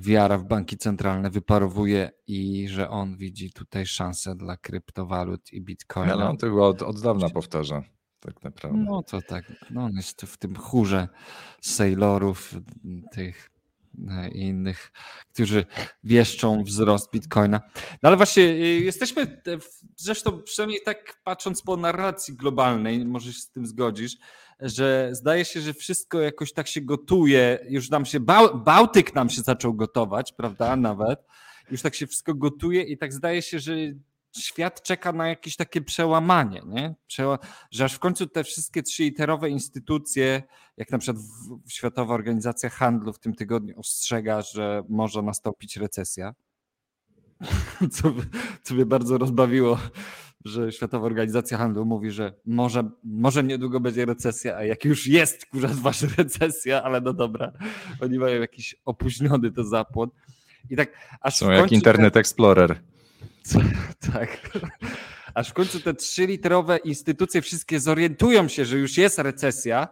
wiara w banki centralne wyparowuje i że on widzi tutaj szansę dla kryptowalut i bitcoina. Ale on tego od, od dawna powtarza, tak naprawdę. No to tak, no on jest w tym chórze sailorów, tych e, i innych, którzy wieszczą wzrost bitcoina. No ale właśnie y, jesteśmy, zresztą przynajmniej tak patrząc po narracji globalnej, może się z tym zgodzisz, że zdaje się, że wszystko jakoś tak się gotuje, już nam się, Bałtyk nam się zaczął gotować, prawda, nawet, już tak się wszystko gotuje i tak zdaje się, że świat czeka na jakieś takie przełamanie, nie? Przeła że aż w końcu te wszystkie trzyliterowe instytucje, jak na przykład Światowa Organizacja Handlu w tym tygodniu ostrzega, że może nastąpić recesja, co, co mnie bardzo rozbawiło, że Światowa Organizacja Handlu mówi, że może, może niedługo będzie recesja, a jak już jest, kurwa, wasza recesja, ale no dobra, oni mają jakiś opóźniony to zapłon. I tak aż Są jak Internet Explorer. tak. Aż w końcu te trzy literowe instytucje wszystkie zorientują się, że już jest recesja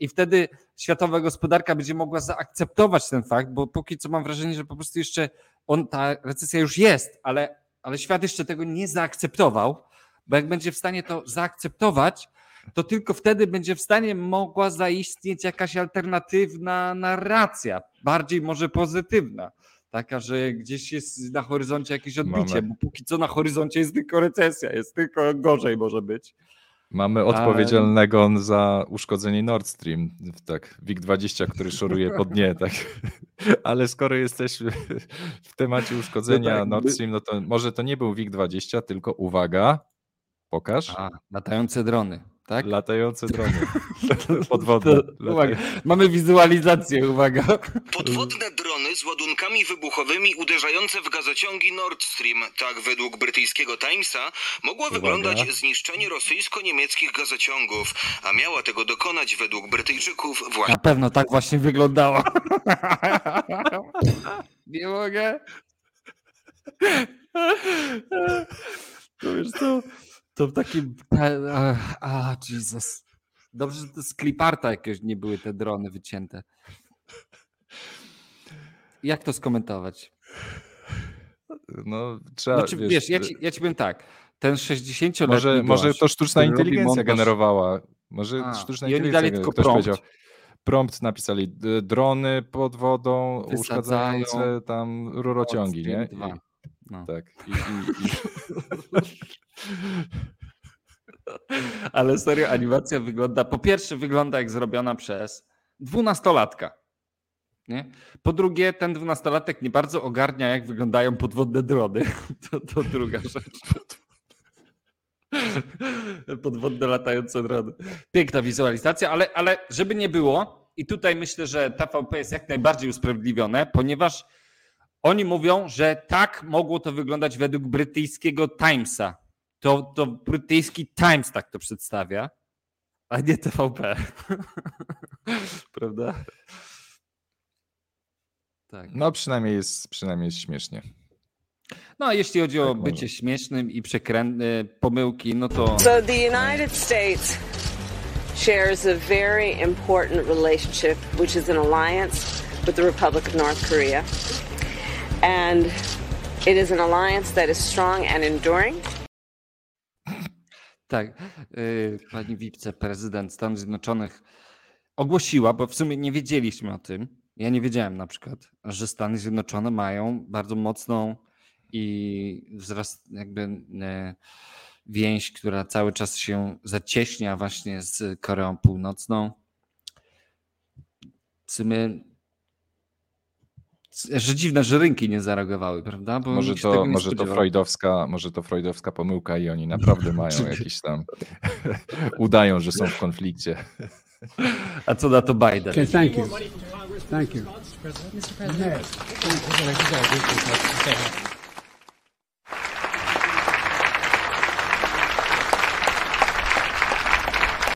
i wtedy światowa gospodarka będzie mogła zaakceptować ten fakt, bo póki co mam wrażenie, że po prostu jeszcze on, ta recesja już jest, ale ale świat jeszcze tego nie zaakceptował, bo jak będzie w stanie to zaakceptować, to tylko wtedy będzie w stanie mogła zaistnieć jakaś alternatywna narracja, bardziej może pozytywna. Taka, że gdzieś jest na horyzoncie jakieś odbicie, Mamy. bo póki co na horyzoncie jest tylko recesja, jest tylko gorzej może być. Mamy odpowiedzialnego A... za uszkodzenie Nord Stream, tak, WIG-20, który szoruje po dnie, tak. Ale skoro jesteśmy w temacie uszkodzenia no tak, Nord Stream, no to może to nie był WIG-20, tylko uwaga, pokaż. A, latające drony tak? Latające drony. Podwodne. Uwaga. Mamy wizualizację, uwaga. Podwodne drony z ładunkami wybuchowymi uderzające w gazociągi Nord Stream. Tak według brytyjskiego Timesa mogło uwaga. wyglądać zniszczenie rosyjsko-niemieckich gazociągów, a miała tego dokonać według Brytyjczyków właśnie. Na pewno tak właśnie wyglądało. Nie mogę. To wiesz co? To w takim. A, Jesus. Dobrze, że to z kliparta jakieś nie były te drony wycięte. Jak to skomentować? No, trzeba. Znaczy, wiesz, wiesz ja, ci, ja ci powiem tak. Ten 60-letni. Może, może to sztuczna inteligencja generowała. Może A, sztuczna i inteligencja. Tylko prompt. Powiedział. Prompt napisali drony pod wodą, uszkadzające tam rurociągi, nie? I, no. Tak. I, i, i... Ale serio, animacja wygląda. Po pierwsze, wygląda jak zrobiona przez dwunastolatka. Nie? Po drugie, ten dwunastolatek nie bardzo ogarnia, jak wyglądają podwodne drony. To, to druga rzecz. Podwodne latające drony. Piękna wizualizacja, ale, ale żeby nie było, i tutaj myślę, że TVP jest jak najbardziej usprawiedliwione, ponieważ oni mówią, że tak mogło to wyglądać według brytyjskiego Timesa. To, to brytyjski Times tak to przedstawia, a nie TVP. Prawda? Tak. No przynajmniej jest, przynajmniej jest śmiesznie. No a jeśli chodzi o tak bycie może. śmiesznym i przekrętne pomyłki, no to... So the United States shares a very important relationship, which is an alliance with the Republic of North Korea. And it is an alliance that is strong and enduring. Tak, y, pani wiceprezydent Stanów Zjednoczonych ogłosiła, bo w sumie nie wiedzieliśmy o tym. Ja nie wiedziałem na przykład, że Stany Zjednoczone mają bardzo mocną i wzrast jakby y, więź, która cały czas się zacieśnia właśnie z Koreą Północną. W sumie że dziwne, że rynki nie zareagowały, prawda? Bo może to, może, to freudowska, może to freudowska pomyłka i oni naprawdę mają jakieś tam, udają, że są w konflikcie. A co na to Biden? Okay, thank you. Thank you.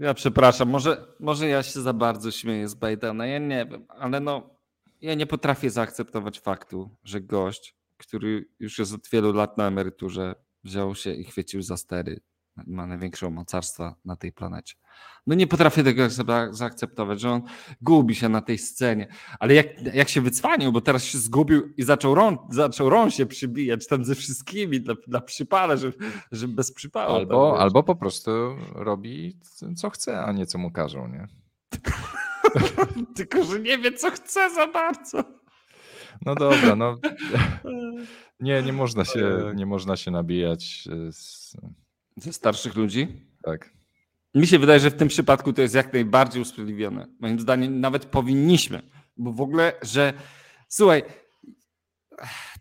Ja przepraszam, może, może ja się za bardzo śmieję z Bidena, ja nie wiem, ale no ja nie potrafię zaakceptować faktu, że gość, który już jest od wielu lat na emeryturze, wziął się i chwycił za stery, ma największą mocarstwa na tej planecie. No nie potrafię tego zaakceptować, że on gubi się na tej scenie. Ale jak, jak się wycwanił, bo teraz się zgubił i zaczął rąk, zaczął rąk się przybijać tam ze wszystkimi dla, dla przypale, że, że bez przypału. Albo, albo po prostu robi co chce, a nie co mu każą, nie? Tylko, że nie wie, co chce za bardzo. No dobra, no. Nie, nie można się, nie można się nabijać z... ze starszych ludzi. Tak. Mi się wydaje, że w tym przypadku to jest jak najbardziej usprawiedliwione. Moim zdaniem nawet powinniśmy, bo w ogóle, że słuchaj,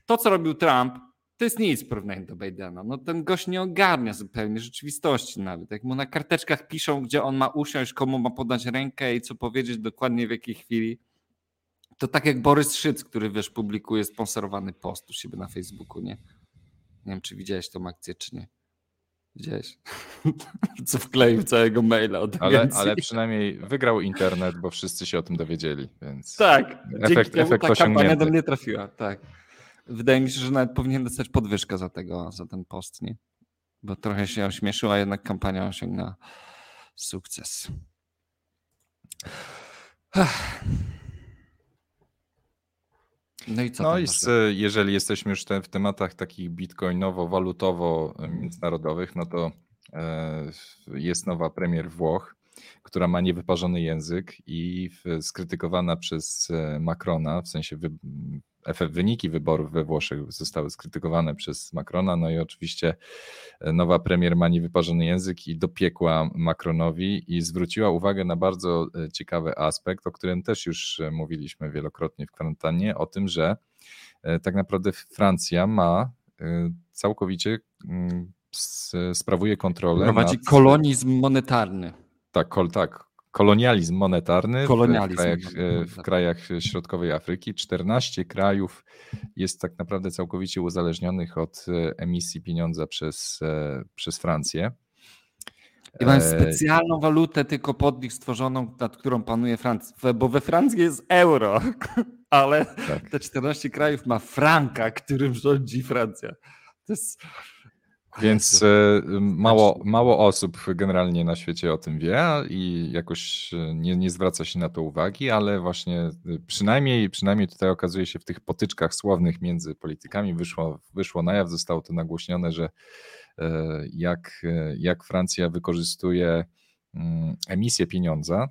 to co robił Trump, to jest nic w porównaniu do Bidena. No ten gość nie ogarnia zupełnie rzeczywistości nawet. Jak mu na karteczkach piszą, gdzie on ma usiąść, komu ma podać rękę i co powiedzieć dokładnie w jakiej chwili, to tak jak Borys Szyc, który wiesz, publikuje sponsorowany post u siebie na Facebooku, nie? Nie wiem, czy widziałeś tą akcję, czy nie. Widziałeś? Co wkleił całego maila od ale, ale przynajmniej wygrał internet, bo wszyscy się o tym dowiedzieli, więc tak, efekt, efekt ta kampania do mnie trafiła, tak. Wydaje mi się, że nawet powinien dostać podwyżkę za tego, za ten post, nie? Bo trochę się ośmieszył, a jednak kampania osiągnęła sukces. No i co? No i z, jeżeli jesteśmy już te, w tematach takich bitcoinowo-walutowo-międzynarodowych, no to e, jest nowa premier Włoch, która ma niewyparzony język i skrytykowana przez e, Macrona, w sensie wy, wyniki wyborów we Włoszech zostały skrytykowane przez Macrona, no i oczywiście nowa premier ma niewyparzony język i dopiekła Macronowi i zwróciła uwagę na bardzo ciekawy aspekt, o którym też już mówiliśmy wielokrotnie w kwarantannie, o tym, że tak naprawdę Francja ma całkowicie mm, sprawuje kontrolę. Prowadzi nad... kolonizm monetarny. Tak, kol, tak, kolonializm monetarny kolonializm w, krajach, w krajach środkowej Afryki. 14 krajów jest tak naprawdę całkowicie uzależnionych od e, emisji pieniądza przez, e, przez Francję. I mają e, specjalną walutę tylko pod nich stworzoną, nad którą panuje Francja, bo we Francji jest euro, ale tak. te 14 krajów ma franka, którym rządzi Francja. To jest więc e, mało, mało osób generalnie na świecie o tym wie i jakoś e, nie, nie zwraca się na to uwagi, ale właśnie e, przynajmniej, przynajmniej tutaj okazuje się w tych potyczkach słownych między politykami wyszło, wyszło na jaw, zostało to nagłośnione, że jak, jak Francja wykorzystuje mm, emisję pieniądza,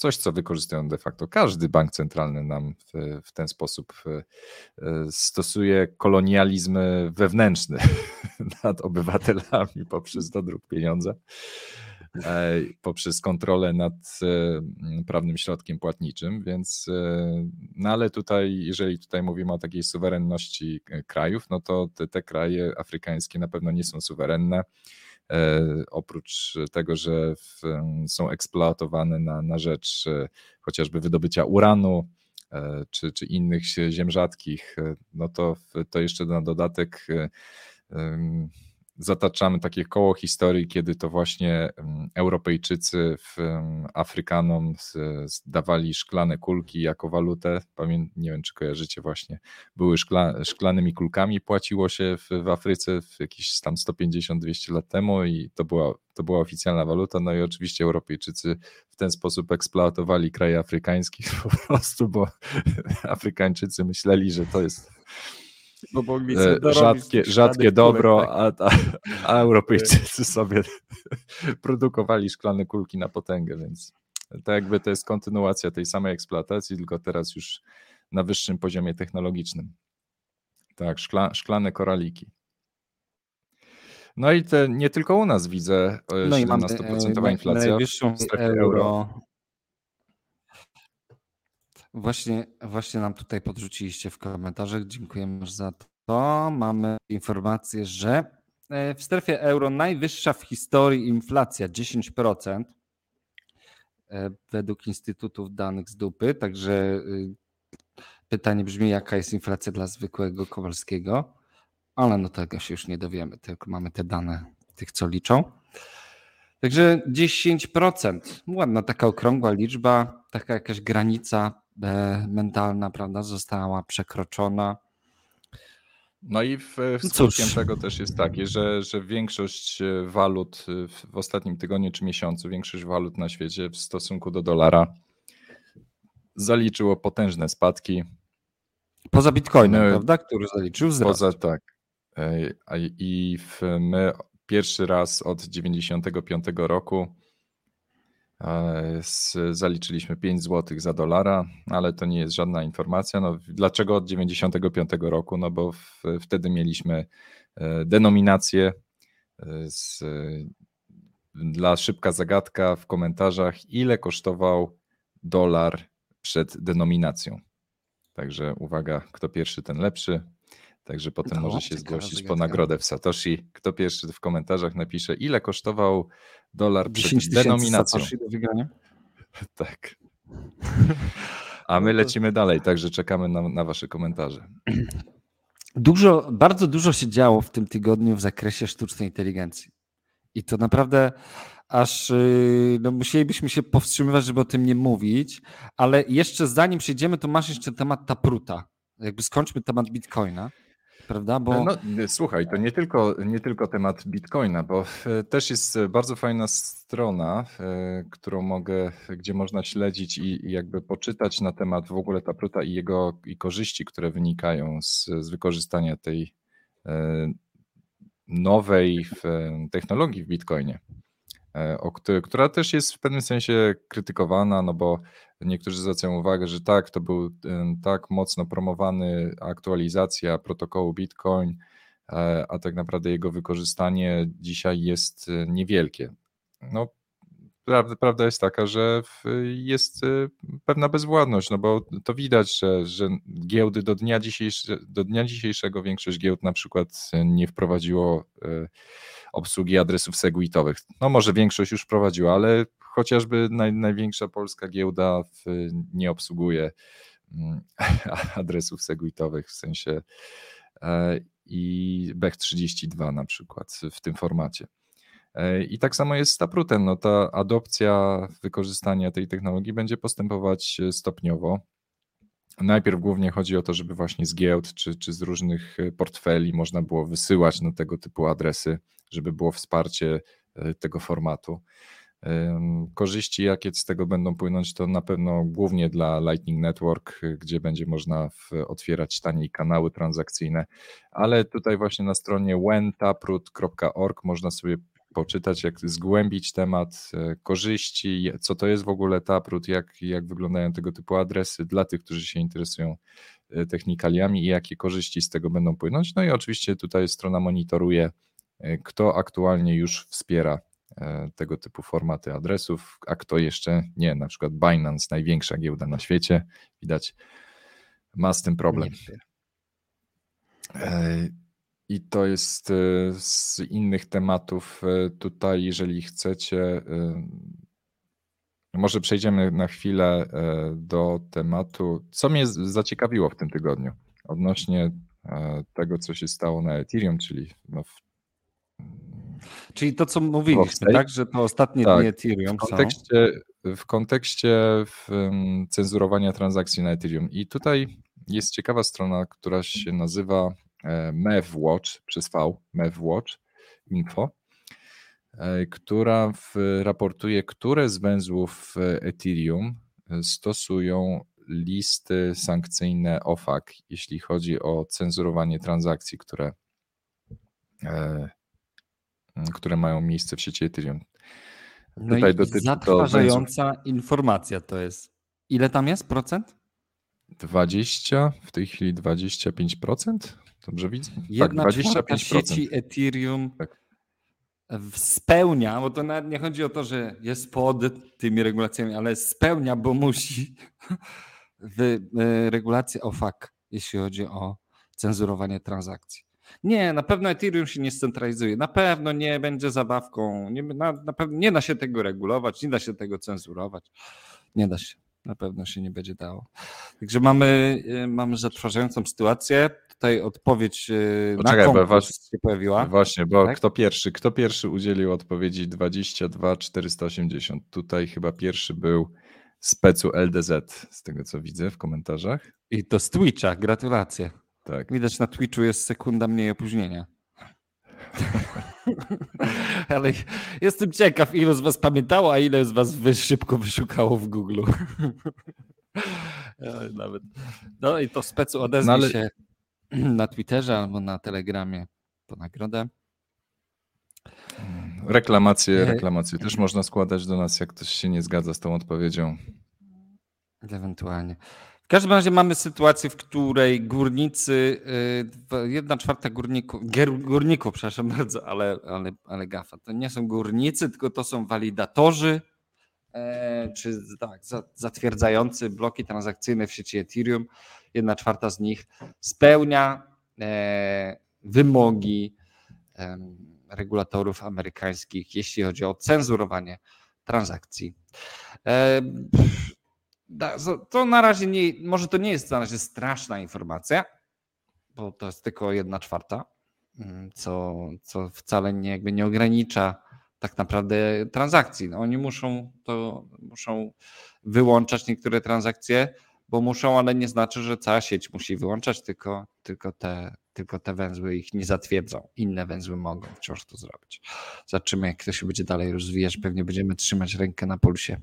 coś, co wykorzystują de facto każdy bank centralny nam w, w ten sposób e, e, stosuje kolonializm wewnętrzny nad obywatelami poprzez dodruk pieniądza, e, poprzez kontrolę nad prawnym środkiem płatniczym, więc no ale tutaj, jeżeli tutaj mówimy o takiej suwerenności krajów, no to te, te kraje afrykańskie na pewno nie są suwerenne oprócz tego, że w, są eksploatowane na, na rzecz e, chociażby wydobycia uranu, e, czy, czy innych ziem rzadkich, no to, to jeszcze na dodatek zataczamy takie koło historii, kiedy to właśnie Europejczycy Afrykanom dawali szklane kulki jako walutę. nie wiem, czy kojarzycie właśnie, były szkla, szklanymi kulkami, płaciło się w, w Afryce w jakieś tam 150-200 lat temu i to była, to była oficjalna waluta. No i oczywiście Europejczycy w ten sposób eksploatowali kraje afrykańskie po prostu, bo Afrykańczycy myśleli, że to jest bo mogli e, rzadkie, rzadkie dobro, tak. a, a, a Europejczycy sobie produkowali szklane kulki na potęgę, więc to jakby to jest kontynuacja tej samej eksploatacji, tylko teraz już na wyższym poziomie technologicznym. Tak, szkla, szklane koraliki. No i te, nie tylko u nas widzę no 17% e, inflacja. Najwyższą euro, euro Właśnie, właśnie nam tutaj podrzuciliście w komentarzach. Dziękujemy za to. Mamy informację, że e, w strefie euro najwyższa w historii inflacja 10% e, według Instytutów Danych z Dupy. Także y, pytanie brzmi, jaka jest inflacja dla zwykłego Kowalskiego, ale no tego się już nie dowiemy, tylko mamy te dane tych, co liczą. Także 10%, ładna taka okrągła liczba, taka jakaś granica E, mentalna, prawda, została przekroczona. No i w, w no skutkiem Cóż. tego też jest takie, że, że większość e, walut w ostatnim tygodniu czy miesiącu, większość walut na świecie w stosunku do dolara zaliczyło potężne spadki. Poza Bitcoinem, my, prawda, który zaliczył wzrost. Poza tak. E, I w, my pierwszy raz od 95 roku Zaliczyliśmy 5 zł za dolara, ale to nie jest żadna informacja. No, dlaczego od 95 roku? No bo w, wtedy mieliśmy e, denominację. E, z, dla szybka zagadka w komentarzach, ile kosztował dolar przed denominacją. Także uwaga, kto pierwszy, ten lepszy. Także potem no, może się zgłosić po nagrodę w Satoshi. Kto pierwszy w komentarzach napisze, ile kosztował dolar przed denominacją. do tak. A my lecimy dalej, także czekamy na, na Wasze komentarze. Dużo, bardzo dużo się działo w tym tygodniu w zakresie sztucznej inteligencji. I to naprawdę aż y, no, musielibyśmy się powstrzymywać, żeby o tym nie mówić, ale jeszcze zanim przejdziemy, to masz jeszcze temat Tapruta. Jakby skończmy temat Bitcoina prawda? Bo... No, słuchaj, to nie tylko, nie tylko temat Bitcoina, bo też jest bardzo fajna strona, którą mogę, gdzie można śledzić i, i jakby poczytać na temat w ogóle Tapruta i jego i korzyści, które wynikają z, z wykorzystania tej e, nowej technologii w Bitcoinie. Która też jest w pewnym sensie krytykowana, no bo niektórzy zwracają uwagę, że tak, to był tak mocno promowany aktualizacja protokołu Bitcoin, a tak naprawdę jego wykorzystanie dzisiaj jest niewielkie. No, prawda, jest taka, że jest y, pewna bezwładność, no bo to widać, że, że giełdy do dnia, do dnia dzisiejszego większość giełd na przykład nie wprowadziło y, obsługi adresów segwitowych. No może większość już wprowadziła, ale chociażby naj, największa polska giełda w, nie obsługuje mm, adresów segwitowych w sensie e, i BEC32 na przykład w tym formacie. E, I tak samo jest z Taprutem. No, ta adopcja wykorzystania tej technologii będzie postępować e, stopniowo. Najpierw głównie chodzi o to, żeby właśnie z giełd czy, czy z różnych e, portfeli można było wysyłać na tego typu adresy, żeby było wsparcie tego formatu. Korzyści, jakie z tego będą płynąć, to na pewno głównie dla Lightning Network, gdzie będzie można otwierać taniej kanały transakcyjne, ale tutaj właśnie na stronie wentaprut.org można sobie poczytać, jak zgłębić temat e, korzyści, co to jest w ogóle Taproot, jak, jak wyglądają tego typu adresy dla tych, którzy się interesują e, technikaliami i jakie korzyści z tego będą płynąć. No i oczywiście tutaj strona monitoruje, e, kto aktualnie już wspiera tego typu formaty adresów, a kto jeszcze nie. Na przykład Binance, największa giełda na świecie, widać, ma z tym problem. I to jest e, z innych tematów e, tutaj, jeżeli chcecie. E, może przejdziemy na chwilę do tematu, co mnie zaciekawiło w tym tygodniu odnośnie tego, co się stało na Ethereum, czyli no w... Czyli to, co mówiliśmy, tak, że to ostatnie tak, dni Ethereum w kontekście, są. W kontekście w, cenzurowania transakcji na Ethereum. I tutaj jest ciekawa strona, która się nazywa MEVWatch przez V, MEVWatch Info, e, która raportuje, które z węzłów Ethereum stosują listy sankcyjne OFAC, jeśli chodzi o cenzurowanie transakcji, które, e, które mają miejsce w sieci Ethereum. No Tutaj i dotyczy zatrważająca to informacja to jest. Ile tam jest procent? 20, w tej chwili 25%. Dobrze widzę? Tak, Jedna tak, 25%. sieci Ethereum tak. spełnia, bo to nawet nie chodzi o to, że jest pod tymi regulacjami, ale spełnia, bo musi e, regulacje OFAC, jeśli chodzi o cenzurowanie transakcji. Nie, na pewno Ethereum się nie scentralizuje. Na pewno nie będzie zabawką. Nie, na, na pewno nie da się tego regulować, nie da się tego cenzurować. Nie da się na pewno się nie będzie dało. Także mamy, y, mamy zatrważającą sytuację. Tutaj odpowiedź y, Poczekaj, na konkurs się pojawiła. Właśnie, bo tak? kto pierwszy? Kto pierwszy udzielił odpowiedzi 22 480? Tutaj chyba pierwszy był specu LDZ, z tego co widzę w komentarzach. I to z Twitcha, gratulacje. Tak. Widać na Twitchu jest sekunda mniej opóźnienia. Ale jestem ciekaw, ilu z Was pamiętało, a ile z Was wy szybko wyszukało w Google. Nawet. No i to specu odezwie no ale... się na Twitterze albo na Telegramie po nagrodę. Reklamacje, reklamacje też można składać do nas, jak ktoś się nie zgadza z tą odpowiedzią. Ewentualnie. W każdym razie mamy sytuację, w której górnicy, y, jedna czwarta górników, górników, przepraszam bardzo, ale, ale, ale gafa, to nie są górnicy, tylko to są walidatorzy, e, czy tak, zatwierdzający bloki transakcyjne w sieci Ethereum. Jedna czwarta z nich spełnia e, wymogi regulatorów amerykańskich, jeśli chodzi o cenzurowanie transakcji. To na razie nie, może to nie jest na razie straszna informacja, bo to jest tylko jedna czwarta, mm, co, co wcale nie, jakby nie ogranicza tak naprawdę transakcji. No, oni muszą to muszą wyłączać niektóre transakcje, bo muszą, ale nie znaczy, że cała sieć musi wyłączać, tylko, tylko, te, tylko te węzły ich nie zatwierdzą. Inne węzły mogą wciąż to zrobić. Zobaczymy, jak to się będzie dalej rozwijać. Pewnie będziemy trzymać rękę na pulsie.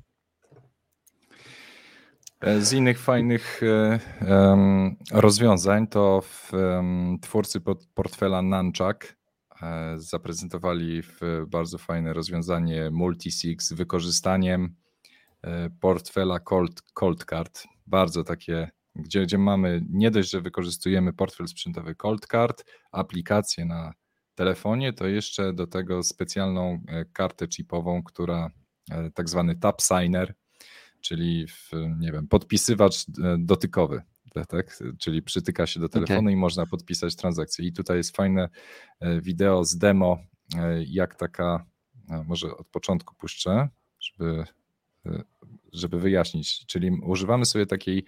E, z innych fajnych um, rozwiązań to w, um, twórcy portfela Nunchuck zaprezentowali bardzo fajne rozwiązanie multisig z wykorzystaniem portfela Cold, Cold Card. Bardzo takie gdzie, gdzie mamy nie dość, że wykorzystujemy portfel sprzętowy Cold Card, aplikację na telefonie, to jeszcze do tego specjalną e, kartę chipową, która e, tak zwany tap signer, czyli w, nie wiem, podpisywacz e, dotykowy, tak? czyli przytyka się do telefonu okay. i można podpisać transakcję. I tutaj jest fajne wideo z demo, jak taka, może od początku puszczę, żeby żeby wyjaśnić. Czyli używamy sobie takiej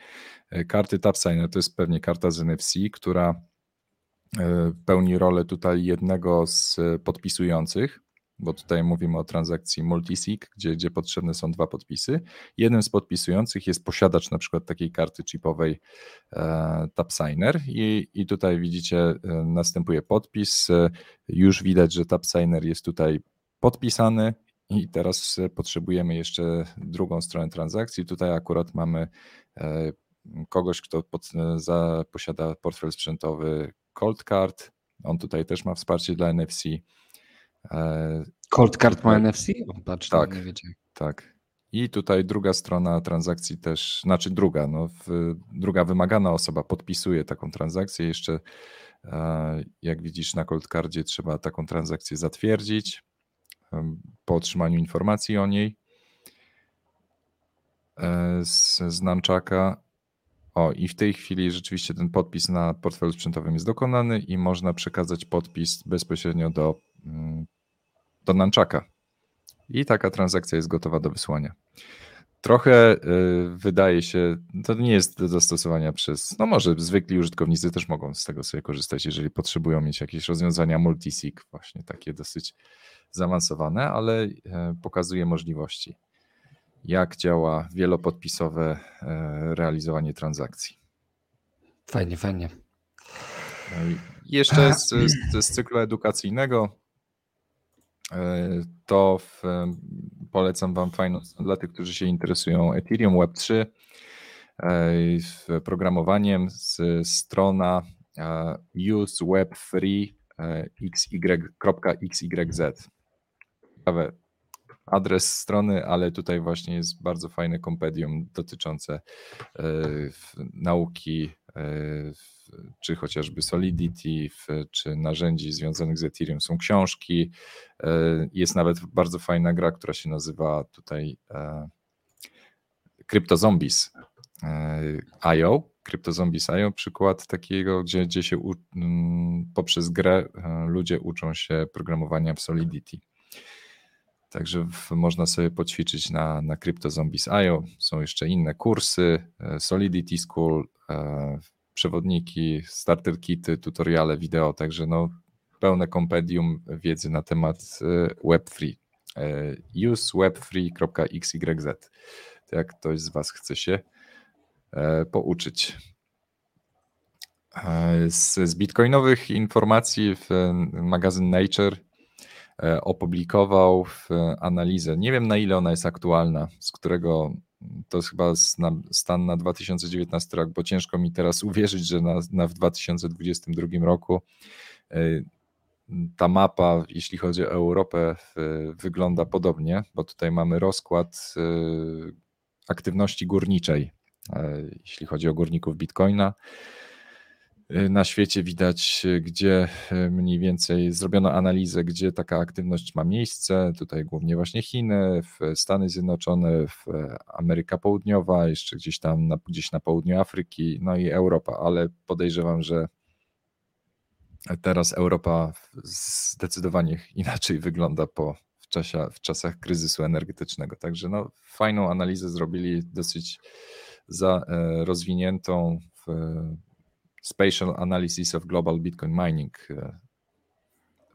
e, karty TapSigner, to jest pewnie karta z NFC, która e, pełni rolę tutaj jednego z podpisujących, bo tutaj mówimy o transakcji multisig, gdzie, gdzie potrzebne są dwa podpisy. Jednym z podpisujących jest posiadacz na przykład takiej karty chipowej e, TapSigner i, i tutaj widzicie e, następuje podpis. Już widać, że TapSigner jest tutaj podpisany i teraz e, potrzebujemy jeszcze drugą stronę transakcji. Tutaj akurat mamy e, kogoś, kto pod, e, za, posiada portfel sprzętowy Cold Card. On tutaj też ma wsparcie dla NFC. Cold Card ma NFC? O, patrz, tak, nie tak. I tutaj druga strona transakcji też, znaczy druga, no, w, druga wymagana osoba podpisuje taką transakcję. Jeszcze jak widzisz na Cold Cardzie trzeba taką transakcję zatwierdzić po otrzymaniu informacji o niej e, z, z Namczaka. O, i w tej chwili rzeczywiście ten podpis na portfelu sprzętowym jest dokonany i można przekazać podpis bezpośrednio do, do Namczaka. I taka transakcja jest gotowa do wysłania. Trochę y, wydaje się, to nie jest do zastosowania przez, no może zwykli użytkownicy też mogą z tego sobie korzystać, jeżeli potrzebują mieć jakieś rozwiązania multisig, właśnie takie dosyć zaawansowane, ale e, pokazuje możliwości, jak działa wielopodpisowe e, realizowanie transakcji. Fajnie, fajnie. No jeszcze z, z, z cyklu edukacyjnego to w, polecam Wam fajną dla tych, którzy się interesują Ethereum Web3 programowaniem z strona useweb3xy.xyz ciekawe adres strony, ale tutaj właśnie jest bardzo fajne kompedium dotyczące e, nauki, e, czy chociażby Solidity, czy narzędzi związanych z Ethereum. Są książki, e, jest nawet bardzo fajna gra, która się nazywa tutaj CryptoZombies IO, CryptoZombies IO, przykład takiego, gdzie, gdzie się u, poprzez grę ludzie uczą się programowania w Solidity. Także w, można sobie poćwiczyć na, na CryptoZombies.io. Są jeszcze inne kursy, Solidity School, przewodniki, starter kity, tutoriale wideo, także no, pełne kompendium wiedzy na temat e, Web3. useweb3.xyz. Jak ktoś z Was chce się pouczyć. Z, z bitcoinowych informacji w magazyn Nature E, opublikował analizę. Nie wiem na ile ona jest aktualna, z którego to jest chyba stan na 2019 rok, bo ciężko mi teraz uwierzyć, że na, na w 2022 roku e, ta mapa, jeśli chodzi o Europę, wygląda podobnie, bo tutaj mamy rozkład e, aktywności górniczej, jeśli chodzi o górników Bitcoina. Y, na świecie widać, y, gdzie y, mniej więcej zrobiono analizę, gdzie taka aktywność ma miejsce. Tutaj głównie właśnie Chiny, Stany Zjednoczone, Ameryka Południowa, jeszcze gdzieś tam na, gdzieś na południu Afryki, no i Europa, ale podejrzewam, że teraz Europa zdecydowanie inaczej wygląda po w, czasie, w czasach kryzysu energetycznego. Także no, fajną analizę zrobili, dosyć za, e, rozwiniętą w Spatial Analysis of Global Bitcoin Mining e,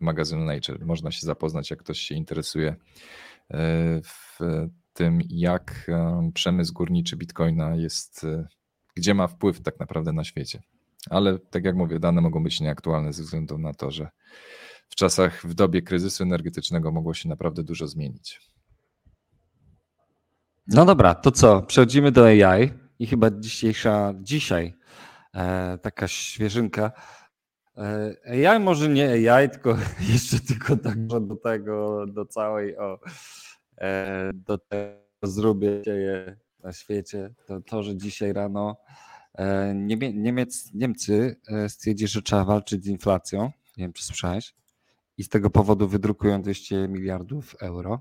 magazynu Nature. Można się zapoznać, jak ktoś się interesuje e, w tym, jak e, przemysł górniczy Bitcoina jest, gdzie ma wpływ tak naprawdę na świecie. Ale tak jak mówię, dane mogą być nieaktualne ze względu na to, że w czasach, w dobie kryzysu energetycznego mogło się naprawdę dużo zmienić. No dobra, to co? Przechodzimy do AI i chyba dzisiejsza, dzisiaj taka świeżynka. E, AI może nie AI, tylko jeszcze tylko także do tego, do całej o, e, do tego zrubie dzieje na świecie. To, to że dzisiaj rano e, Niemiec, Niemcy stwierdzili, że trzeba walczyć z inflacją. Nie wiem, czy słyszałeś. I z tego powodu wydrukują 200 miliardów euro,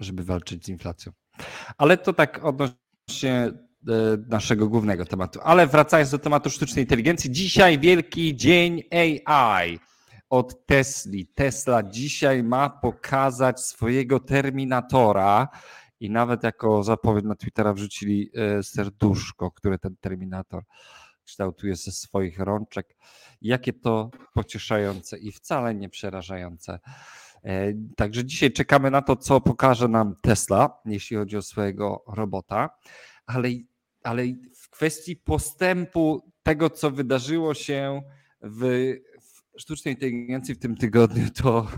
żeby walczyć z inflacją. Ale to tak odnośnie E, naszego głównego tematu. Ale wracając do tematu sztucznej inteligencji, dzisiaj wielki dzień AI od Tesli. Tesla dzisiaj ma pokazać swojego terminatora i nawet jako zapowiedź na Twittera wrzucili e, serduszko, które ten terminator kształtuje ze swoich rączek. Jakie to pocieszające i wcale nie przerażające. E, także dzisiaj czekamy na to, co pokaże nam Tesla, jeśli chodzi o swojego robota, ale ale w kwestii postępu tego, co wydarzyło się w, w sztucznej inteligencji w tym tygodniu, to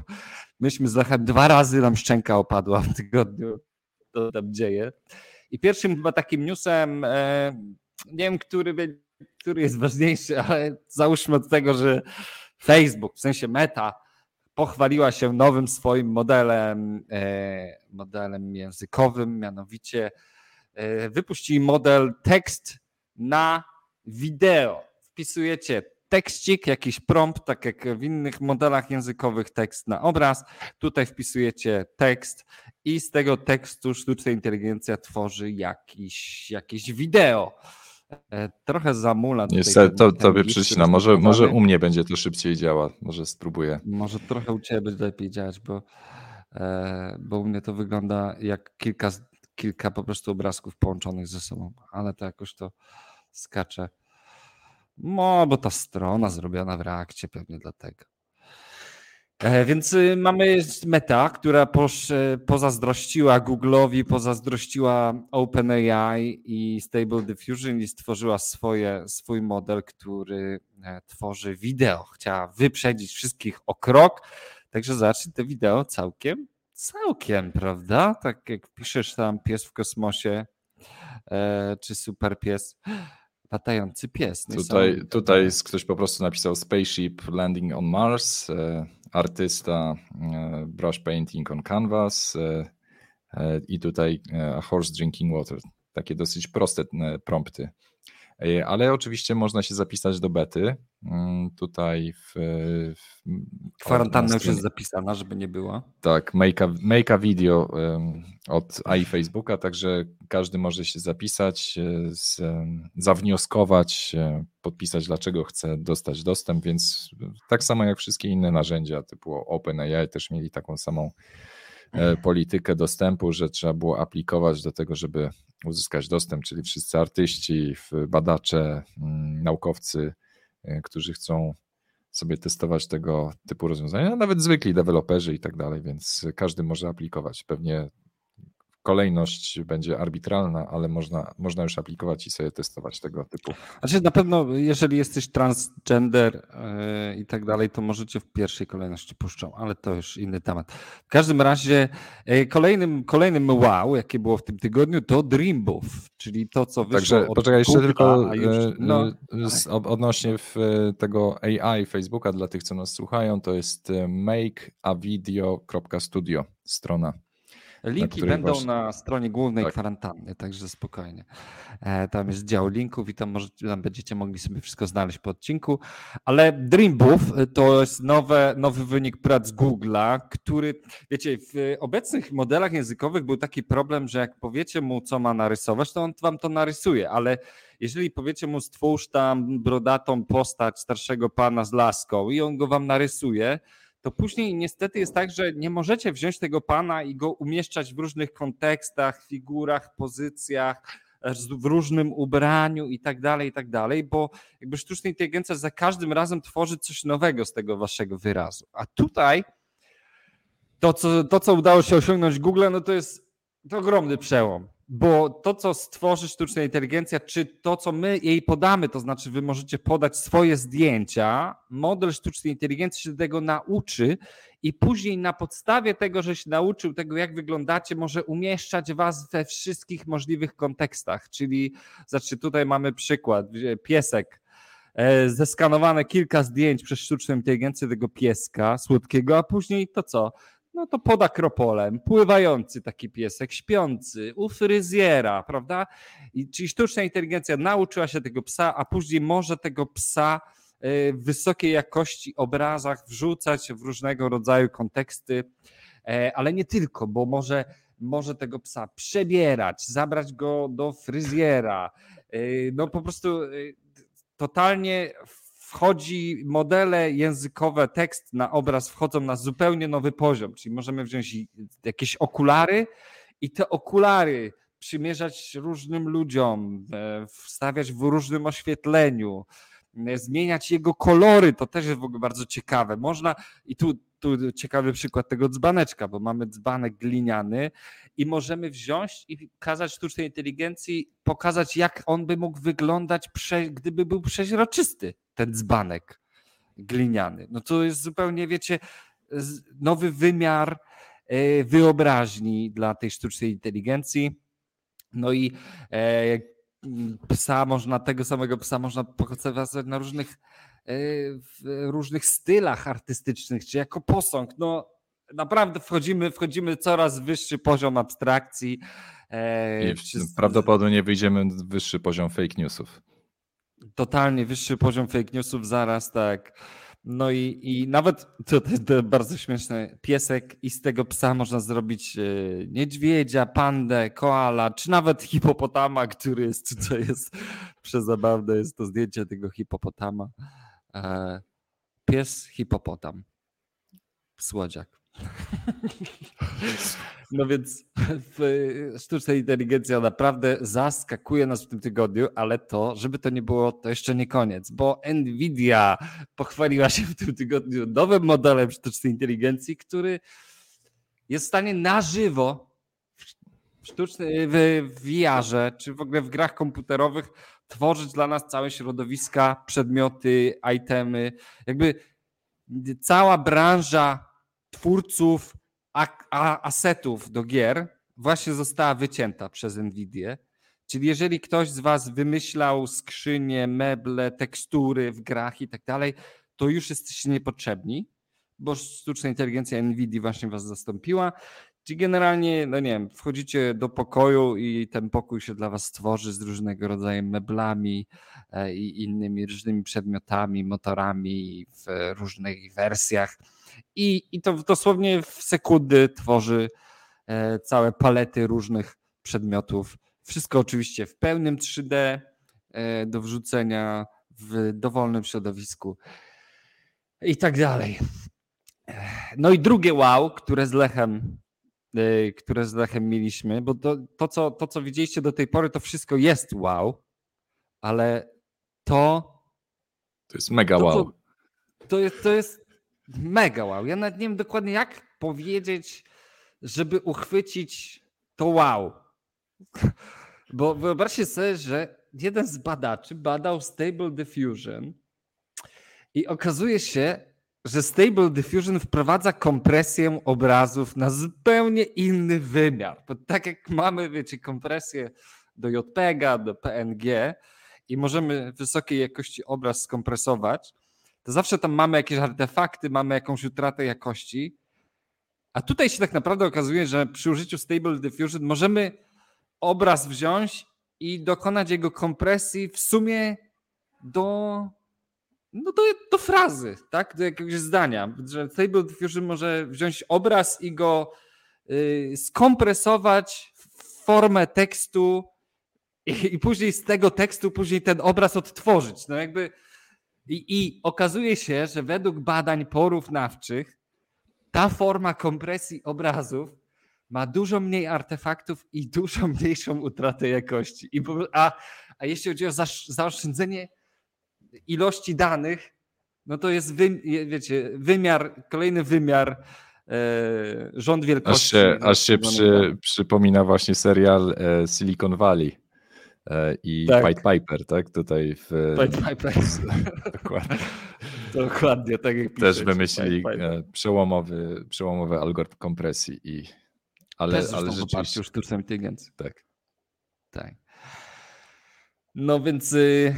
myśmy z Lechem dwa razy nam szczęka opadła w tygodniu, to tam dzieje. I pierwszym chyba takim newsem, e, nie wiem, który, który jest ważniejszy, ale załóżmy od tego, że Facebook, w sensie Meta, pochwaliła się nowym swoim modelem, e, modelem językowym, mianowicie wypuścili model tekst na wideo. Wpisujecie tekstik, jakiś prompt, tak jak w innych modelach językowych, tekst na obraz. Tutaj wpisujecie tekst i z tego tekstu sztuczna inteligencja tworzy jakiś, jakieś wideo. E, trochę zamula. Niestety, to tobie przycina. Może, może u mnie będzie to szybciej działa. Może spróbuję. Może trochę u ciebie będzie lepiej działać, bo, e, bo u mnie to wygląda jak kilka kilka po prostu obrazków połączonych ze sobą, ale to jakoś to skacze. No, bo ta strona zrobiona w reakcie pewnie dlatego. E, więc y, mamy Meta, która e, pozazdrościła Google'owi, pozazdrościła OpenAI i Stable Diffusion i stworzyła swoje, swój model, który e, tworzy wideo. Chciała wyprzedzić wszystkich o krok, także zobaczcie, to wideo całkiem Całkiem, prawda? Tak jak piszesz tam pies w kosmosie, e, czy super pies, latający pies. Tutaj, tutaj ktoś po prostu napisał Spaceship Landing on Mars, e, artysta e, brush painting on canvas e, e, i tutaj e, horse drinking water. Takie dosyć proste prompty. E, ale oczywiście można się zapisać do bety. Mm, tutaj w. w Kwarantanna już jest zapisana, żeby nie było. Tak, make a, make a video od AI Facebooka, także każdy może się zapisać, e, z, zawnioskować, e, podpisać, dlaczego chce dostać dostęp, więc tak samo jak wszystkie inne narzędzia typu OpenAI też mieli taką samą politykę dostępu, że trzeba było aplikować do tego, żeby uzyskać dostęp, czyli wszyscy artyści, badacze, mm, naukowcy, e, którzy chcą sobie testować tego typu rozwiązania, nawet zwykli deweloperzy i tak dalej, więc każdy może aplikować. Pewnie kolejność będzie arbitralna, ale można, można już aplikować i sobie testować tego typu. Znaczy na pewno, jeżeli jesteś transgender yy, i tak dalej, to możecie w pierwszej kolejności puszczą, ale to już inny temat. W każdym razie yy, kolejnym, kolejnym wow, jakie było w tym tygodniu, to Dreambooth, czyli to, co wyszło Także poczekaj, jeszcze tylko już, e, no, z, odnośnie w, tego AI Facebooka, dla tych, co nas słuchają, to jest makeavideo.studio strona Linki będą właśnie... na stronie głównej tak. kwarantanny, także spokojnie. E, tam jest dział linków i tam, może, tam będziecie mogli sobie wszystko znaleźć po odcinku. Ale Dreambooth to jest nowe, nowy wynik prac Google'a, który, wiecie, w obecnych modelach językowych był taki problem, że jak powiecie mu, co ma narysować, to on wam to narysuje, ale jeżeli powiecie mu, stwórz tam brodatą postać starszego pana z laską i on go wam narysuje, to później niestety jest tak, że nie możecie wziąć tego pana i go umieszczać w różnych kontekstach, figurach, pozycjach, w różnym ubraniu i tak dalej, i tak dalej, bo jakby sztuczna inteligencja za każdym razem tworzy coś nowego z tego waszego wyrazu. A tutaj to, co, to, co udało się osiągnąć Google, no to jest to ogromny przełom. Bo to, co stworzy sztuczna inteligencja, czy to, co my jej podamy, to znaczy wy możecie podać swoje zdjęcia, model sztucznej inteligencji się tego nauczy i później na podstawie tego, że się nauczył tego, jak wyglądacie, może umieszczać was we wszystkich możliwych kontekstach. Czyli, znaczy, tutaj mamy przykład, piesek e, zeskanowane kilka zdjęć przez sztuczną inteligencję tego pieska słodkiego, a później to co? No to pod akropolem, pływający taki piesek, śpiący, u fryzjera, prawda? I, czyli sztuczna inteligencja nauczyła się tego psa, a później może tego psa e, w wysokiej jakości obrazach wrzucać w różnego rodzaju konteksty, e, ale nie tylko, bo może, może tego psa przebierać, zabrać go do fryzjera, no po prostu totalnie wchodzi modele językowe, tekst na obraz wchodzą na zupełnie nowy poziom, czyli możemy wziąć jakieś okulary i te okulary przymierzać różnym ludziom, e, wstawiać w różnym oświetleniu, e, zmieniać jego kolory, to też jest w ogóle bardzo ciekawe. Można, i tu, tu ciekawy przykład tego dzbaneczka, bo mamy dzbanek gliniany i możemy wziąć i kazać sztucznej inteligencji pokazać, jak on by mógł wyglądać, gdyby był przeźroczysty, ten dzbanek gliniany. No to jest zupełnie, wiecie, nowy wymiar e, wyobraźni dla tej sztucznej inteligencji. No i e, psa można, tego samego psa można pokazywać na różnych, w różnych stylach artystycznych, czy jako posąg. No naprawdę wchodzimy, wchodzimy coraz wyższy poziom abstrakcji. E, I prawdopodobnie wyjdziemy wyższy poziom fake newsów. Totalnie wyższy poziom fake newsów zaraz, tak. No i, i nawet to, to, bardzo śmieszne, piesek i z tego psa można zrobić e, niedźwiedzia, pandę, koala, czy nawet hipopotama, który jest tutaj jest przezabawne, jest to zdjęcie tego hipopotama. E, pies hipopotam. Słodziak. No więc sztuczna inteligencja naprawdę zaskakuje nas w tym tygodniu, ale to, żeby to nie było, to jeszcze nie koniec, bo Nvidia pochwaliła się w tym tygodniu nowym modelem sztucznej inteligencji, który jest w stanie na żywo w, sztucznej, w VR-ze, czy w ogóle w grach komputerowych tworzyć dla nas całe środowiska, przedmioty, itemy. Jakby cała branża twórców asetów do gier właśnie została wycięta przez Nvidię. Czyli jeżeli ktoś z Was wymyślał skrzynie, meble, tekstury w grach i tak dalej, to już jesteście niepotrzebni, bo sztuczna inteligencja Nvidia właśnie Was zastąpiła. Czyli generalnie, no nie wiem, wchodzicie do pokoju i ten pokój się dla Was stworzy z różnego rodzaju meblami e, i innymi różnymi przedmiotami, motorami w różnych wersjach i, i to dosłownie w sekundy tworzy e, całe palety różnych przedmiotów. Wszystko oczywiście w pełnym 3D e, do wrzucenia w dowolnym środowisku i tak dalej. No i drugie wow, które z Lechem, które z Lechem mieliśmy, bo to, to, co, to, co widzieliście do tej pory, to wszystko jest wow, ale to. To jest mega wow. To, to, jest, to jest mega wow. Ja nawet nie wiem dokładnie jak powiedzieć, żeby uchwycić to wow. Bo wyobraźcie sobie, że jeden z badaczy badał Stable Diffusion i okazuje się, że Stable Diffusion wprowadza kompresję obrazów na zupełnie inny wymiar. Bo tak jak mamy, wiecie, kompresję do JPEGa, do PNG i możemy wysokiej jakości obraz skompresować, to zawsze tam mamy jakieś artefakty, mamy jakąś utratę jakości. A tutaj się tak naprawdę okazuje, że przy użyciu Stable Diffusion możemy obraz wziąć i dokonać jego kompresji w sumie do, no do, do frazy, tak? do jakiegoś zdania. Że Stable Diffusion może wziąć obraz i go y, skompresować w formę tekstu i, i później z tego tekstu później ten obraz odtworzyć. No jakby i, I okazuje się, że według badań porównawczych ta forma kompresji obrazów ma dużo mniej artefaktów i dużo mniejszą utratę jakości. I, a, a jeśli chodzi o zaoszczędzenie ilości danych, no to jest wy, wiecie, wymiar, kolejny wymiar e, rząd wielkości. Aż się, aż się przy, przypomina właśnie serial e, Silicon Valley. E, i tak. Pied Piper, tak? Tutaj w. Pied Piper. Dokładnie. Dokładnie, tak jak Też wymyślili e, przełomowy, przełomowy algorytm kompresji i. Ale, Też ale rzeczywiście. już sztucznej inteligencji. Tak. Tak. No więc. Y,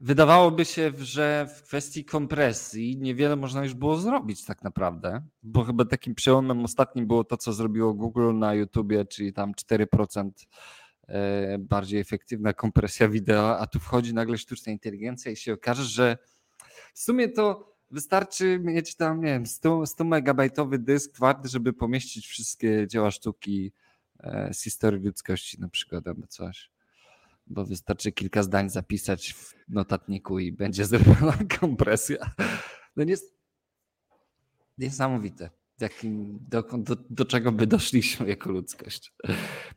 Wydawałoby się, że w kwestii kompresji niewiele można już było zrobić tak naprawdę, bo chyba takim przełomem ostatnim było to, co zrobiło Google na YouTubie, czyli tam 4% e, bardziej efektywna kompresja wideo, a tu wchodzi nagle sztuczna inteligencja i się okaże, że w sumie to wystarczy mieć tam, nie wiem, 100, 100 megabajtowy dysk twardy, żeby pomieścić wszystkie dzieła sztuki e, z historii ludzkości na przykład albo coś bo wystarczy kilka zdań zapisać w notatniku i będzie zrobiona kompresja. No nie, niesamowite, jakim, do, do, do, czego by doszliśmy jako ludzkość.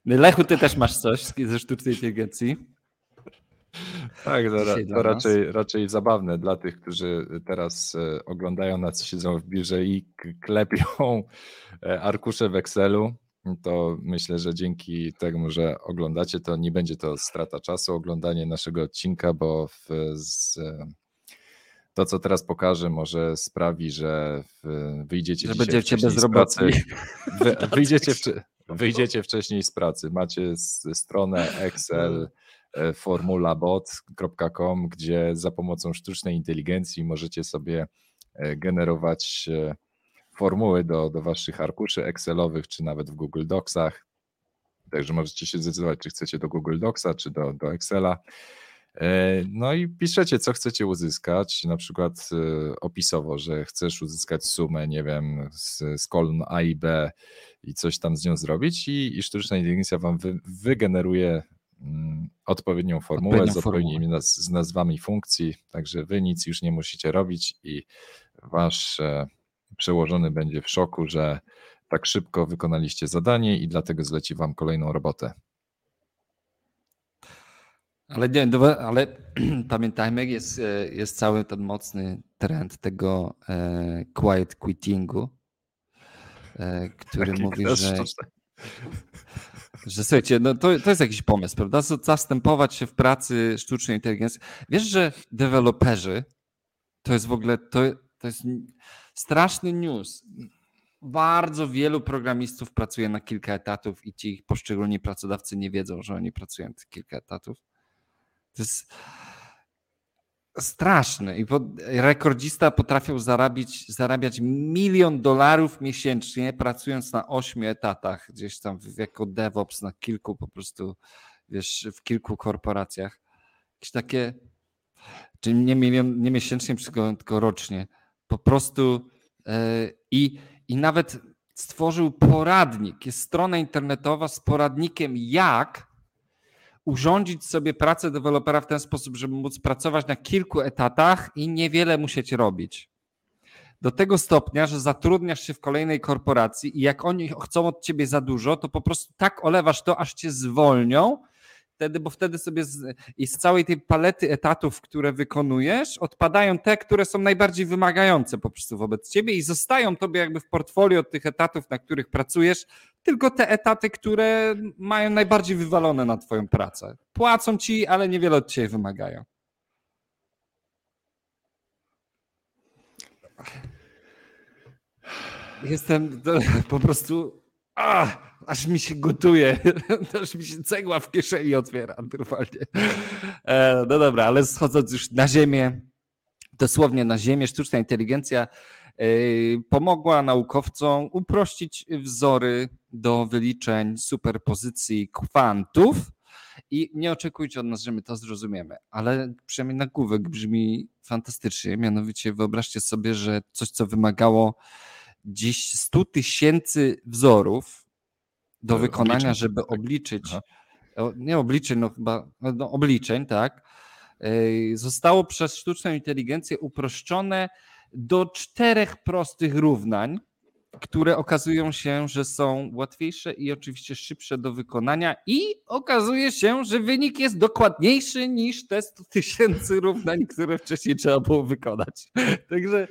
Lechu, ty też masz coś ze sztucznej inteligencji? Tak, to, to raczej, raczej zabawne dla tych, którzy teraz e, oglądają nas, siedzą w biurze i klepią e, arkusze w Excelu to myślę, że dzięki temu, że oglądacie, to nie będzie to strata czasu oglądanie naszego odcinka, bo w, z, to, co teraz pokażę, może sprawi, że w, wyjdziecie że będziecie bezrobotni. Wy, wyjdziecie, wyjdziecie wcześniej z pracy. Macie stronę Excel e, formulabot.com, gdzie za pomocą sztucznej inteligencji możecie sobie e, generować e, formuły do, do waszych arkuszy Excelowych, czy nawet w Google Docsach. Także możecie się zdecydować, czy chcecie do Google Docsa, czy do, do Excela. E, no i piszecie, co chcecie uzyskać, na przykład e, opisowo, że chcesz uzyskać sumę, nie wiem, z, z kolumn A i B i coś tam z nią zrobić i, i sztuczna inteligencja wam wy, wygeneruje mm, odpowiednią formułę Odpowiednią z odpowiednimi naz, z nazwami funkcji, także wy nic już nie musicie robić i wasz przełożony będzie w szoku, że tak szybko wykonaliście zadanie i dlatego zleci wam kolejną robotę. Ale nie, ale pamiętajmy, jest, e, jest cały ten mocny trend tego e, quiet quittingu, e, który Taki mówi, że, że słuchajcie, no to, to jest jakiś pomysł, prawda? Zastępować się w pracy sztucznej inteligencji. Wiesz, że deweloperzy to jest w ogóle, to, to jest straszny news. Bardzo wielu programistów pracuje na kilka etatów i ci poszczególni pracodawcy nie wiedzą, że oni pracują na kilka etatów. To jest straszne. I rekordzista potrafił zarabiać, milion dolarów miesięcznie, pracując na ośmiu etatach, gdzieś tam jako DevOps na kilku po prostu, wiesz, w kilku korporacjach. Jakieś takie, czyli nie, milion, nie miesięcznie, tylko rocznie po prostu e, i, i nawet stworzył poradnik. Jest strona internetowa z poradnikiem, jak urządzić sobie pracę dewelopera w ten sposób, żeby móc pracować na kilku etatach i niewiele musieć robić. Do tego stopnia, że zatrudniasz się w kolejnej korporacji i jak oni chcą od ciebie za dużo, to po prostu tak olewasz to, aż cię zwolnią, wtedy, bo wtedy sobie z, i z całej tej palety etatów, które wykonujesz, odpadają te, które są najbardziej wymagające po prostu wobec ciebie i zostają tobie jakby w portfolio tych etatów, na których pracujesz, tylko te etaty, które mają najbardziej wywalone na twoją pracę. Płacą ci, ale niewiele od ciebie wymagają. Jestem po prostu. Aż mi się gotuje, aż mi się cegła w kieszeni otwiera normalnie. E, no dobra, ale schodząc już na ziemię, dosłownie na ziemię, sztuczna inteligencja e, pomogła naukowcom uprościć wzory do wyliczeń superpozycji kwantów. I nie oczekujcie od nas, że my to zrozumiemy, ale przynajmniej nagłówek brzmi fantastycznie. Mianowicie wyobraźcie sobie, że coś, co wymagało dziś 100 tysięcy wzorów, do wykonania, żeby obliczyć, Aha. nie obliczeń, no chyba, no obliczeń, tak, zostało przez sztuczną inteligencję uproszczone do czterech prostych równań, które okazują się, że są łatwiejsze i oczywiście szybsze do wykonania i okazuje się, że wynik jest dokładniejszy niż te 100 tysięcy równań, które wcześniej trzeba było wykonać. Także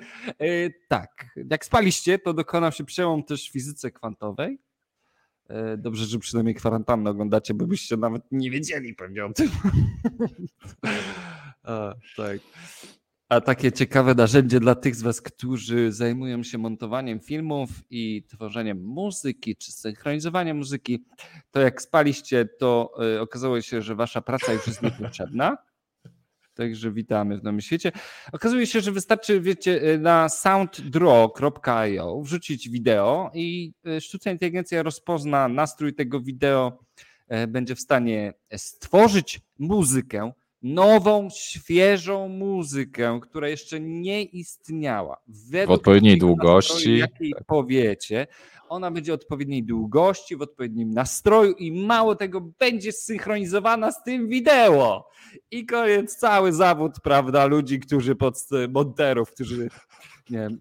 tak, jak spaliście, to dokonał się przełom też w fizyce kwantowej, E, dobrze, że przynajmniej kwarantannę oglądacie, bo byście nawet nie wiedzieli pewnie o tym. A, tak. A takie ciekawe narzędzie dla tych z Was, którzy zajmują się montowaniem filmów i tworzeniem muzyki, czy synchronizowaniem muzyki, to jak spaliście, to e, okazało się, że Wasza praca już jest niepotrzebna. Także witamy w Nowym Świecie. Okazuje się, że wystarczy, wiecie, na sounddraw.io wrzucić wideo i e, sztuczna inteligencja rozpozna nastrój tego wideo, e, będzie w stanie stworzyć muzykę, nową, świeżą muzykę, która jeszcze nie istniała. Według w odpowiedniej długości. Jakiej powiecie, ona będzie odpowiedniej długości, w odpowiednim nastroju i mało tego, będzie synchronizowana z tym wideo. I koniec, cały zawód, prawda, ludzi, którzy pod monterów, którzy nie wiem,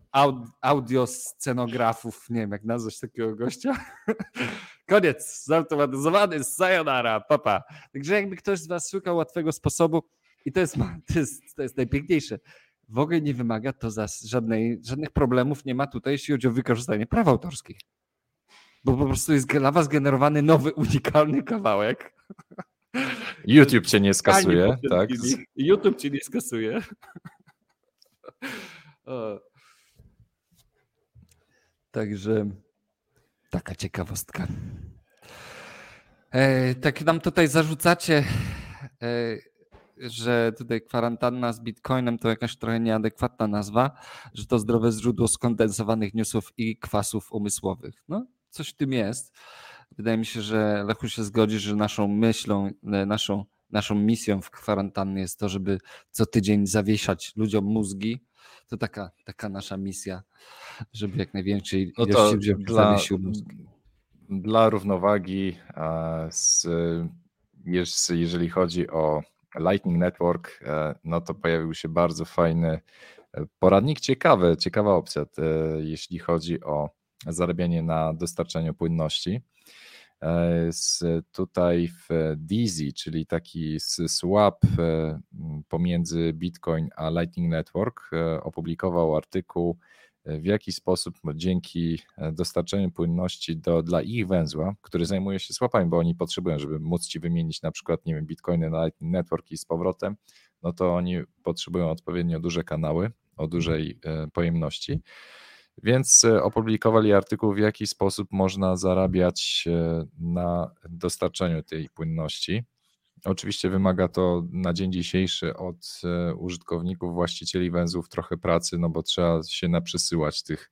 audio scenografów, nie wiem jak nazwać takiego gościa. Koniec, zautomatyzowany, sayonara, papa. Także jakby ktoś z was szukał łatwego sposobu i to jest, to jest, to jest najpiękniejsze, w ogóle nie wymaga to za żadnej, żadnych problemów nie ma tutaj, jeśli chodzi o wykorzystanie praw autorskich. Bo po prostu jest dla was generowany nowy, unikalny kawałek. YouTube cię nie skasuje, tak? YouTube cię nie skasuje. Także taka ciekawostka. E, tak nam tutaj zarzucacie, e, że tutaj kwarantanna z Bitcoinem to jakaś trochę nieadekwatna nazwa, że to zdrowe źródło skondensowanych newsów i kwasów umysłowych. No, coś w tym jest. Wydaje mi się, że Lechu się zgodzi, że naszą myślą, e, naszą, naszą misją w kwarantannie jest to, żeby co tydzień zawieszać ludziom mózgi. To taka, taka nasza misja, żeby jak największej no ilości ludziom dla, zawiesił. Dla równowagi, z, jest, jeżeli chodzi o Lightning Network, e, no to pojawił się bardzo fajny e, poradnik, ciekawy, ciekawa opcja, jeśli chodzi o zarabianie na dostarczaniu płynności. E, tutaj w Dizzy, czyli taki swap e, pomiędzy Bitcoin a Lightning Network, e, opublikował artykuł, w jaki sposób dzięki dostarczeniu płynności do, dla ich węzła, który zajmuje się swapami, bo oni potrzebują, żeby móc ci wymienić na przykład, nie wiem, bitcoiny na Lightning Network i z powrotem, no to oni potrzebują odpowiednio duże kanały o dużej pojemności. Więc e, opublikowali artykuł, w jaki sposób można zarabiać e, na dostarczaniu tej płynności. Oczywiście wymaga to na dzień dzisiejszy od e, użytkowników, właścicieli węzłów trochę pracy, no bo trzeba się naprzesyłać tych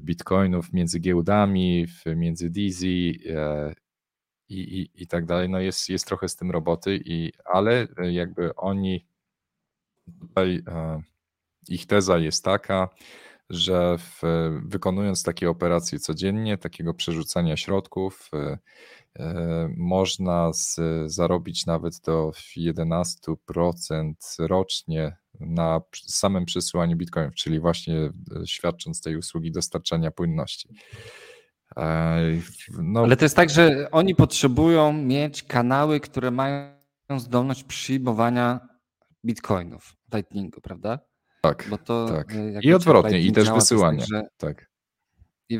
bitcoinów między giełdami, między Dizzy i, i, i tak dalej. No jest, jest trochę z tym roboty, i, ale jakby oni tutaj, ich teza jest taka, że w, wykonując takie operacje codziennie, takiego przerzucania środków, e, e, można z, zarobić nawet do 11% rocznie na samym przesyłaniu bitcoinów, czyli właśnie e, świadcząc tej usługi dostarczania płynności. No. Ale to jest tak, że oni potrzebują mieć kanały, które mają zdolność przyjmowania bitcoinów, Lightningu, prawda? Tak, Bo to, tak. E, I odwrotnie, i też wysyłanie. Tak, że... tak. I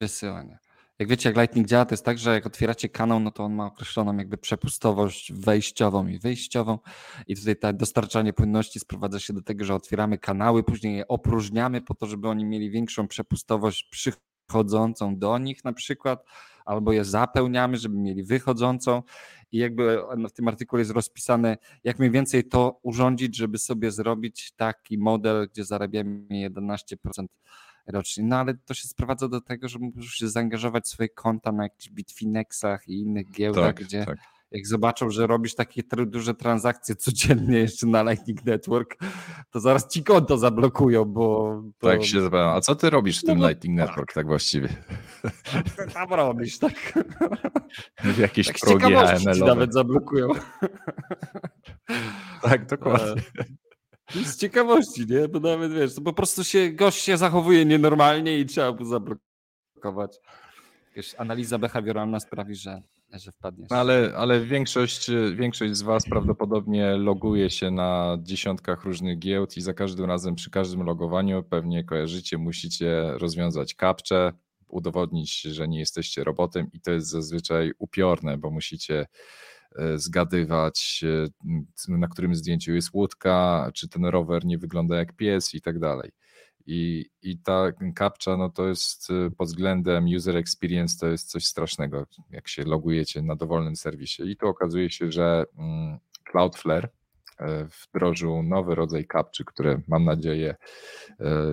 wysyłanie. Jak wiecie, jak Lightning działa, to jest tak, że jak otwieracie kanał, no to on ma określoną jakby przepustowość wejściową i wyjściową i tutaj to dostarczanie płynności sprowadza się do tego, że otwieramy kanały, później je opróżniamy po to, żeby oni mieli większą przepustowość przychodzącą do nich na przykład, albo je zapełniamy, żeby mieli wychodzącą i jakby w tym artykule jest rozpisane, jak mniej więcej to urządzić, żeby sobie zrobić taki model, gdzie zarabiamy 11% rocznie. No ale to się sprowadza do tego, że musisz się zaangażować w swoje konta na jakichś Bitfinexach i innych giełdach, tak, gdzie tak jak zobaczą, że robisz takie duże transakcje codziennie jeszcze na Lightning Network, to zaraz ci konto zablokują, bo... To... Tak się zapytam, a co ty robisz w tym no, Lightning tak. Network tak właściwie? Co tam robisz, tak? Jakieś tak progi AML. nawet zablokują. tak, dokładnie. Z ciekawości, nie? Bo nawet wiesz, po prostu się gość się zachowuje nienormalnie i trzeba mu zablokować. Jakaś analiza behawioralna sprawi, że że wpadniesz. Ale, ale większość, większość z Was prawdopodobnie loguje się na dziesiątkach różnych giełd i za każdym razem przy każdym logowaniu pewnie kojarzycie, musicie rozwiązać kapcze, udowodnić, że nie jesteście robotem i to jest zazwyczaj upiorne, bo musicie e, zgadywać, e, na którym zdjęciu jest łódka, czy ten rower nie wygląda jak pies i tak dalej. I, I ta captcha, no to jest y, pod względem user experience, to jest coś strasznego, jak się logujecie na dowolnym serwisie. I tu okazuje się, że mm, Cloudflare wdrożył nowy rodzaj kapczy, które mam nadzieję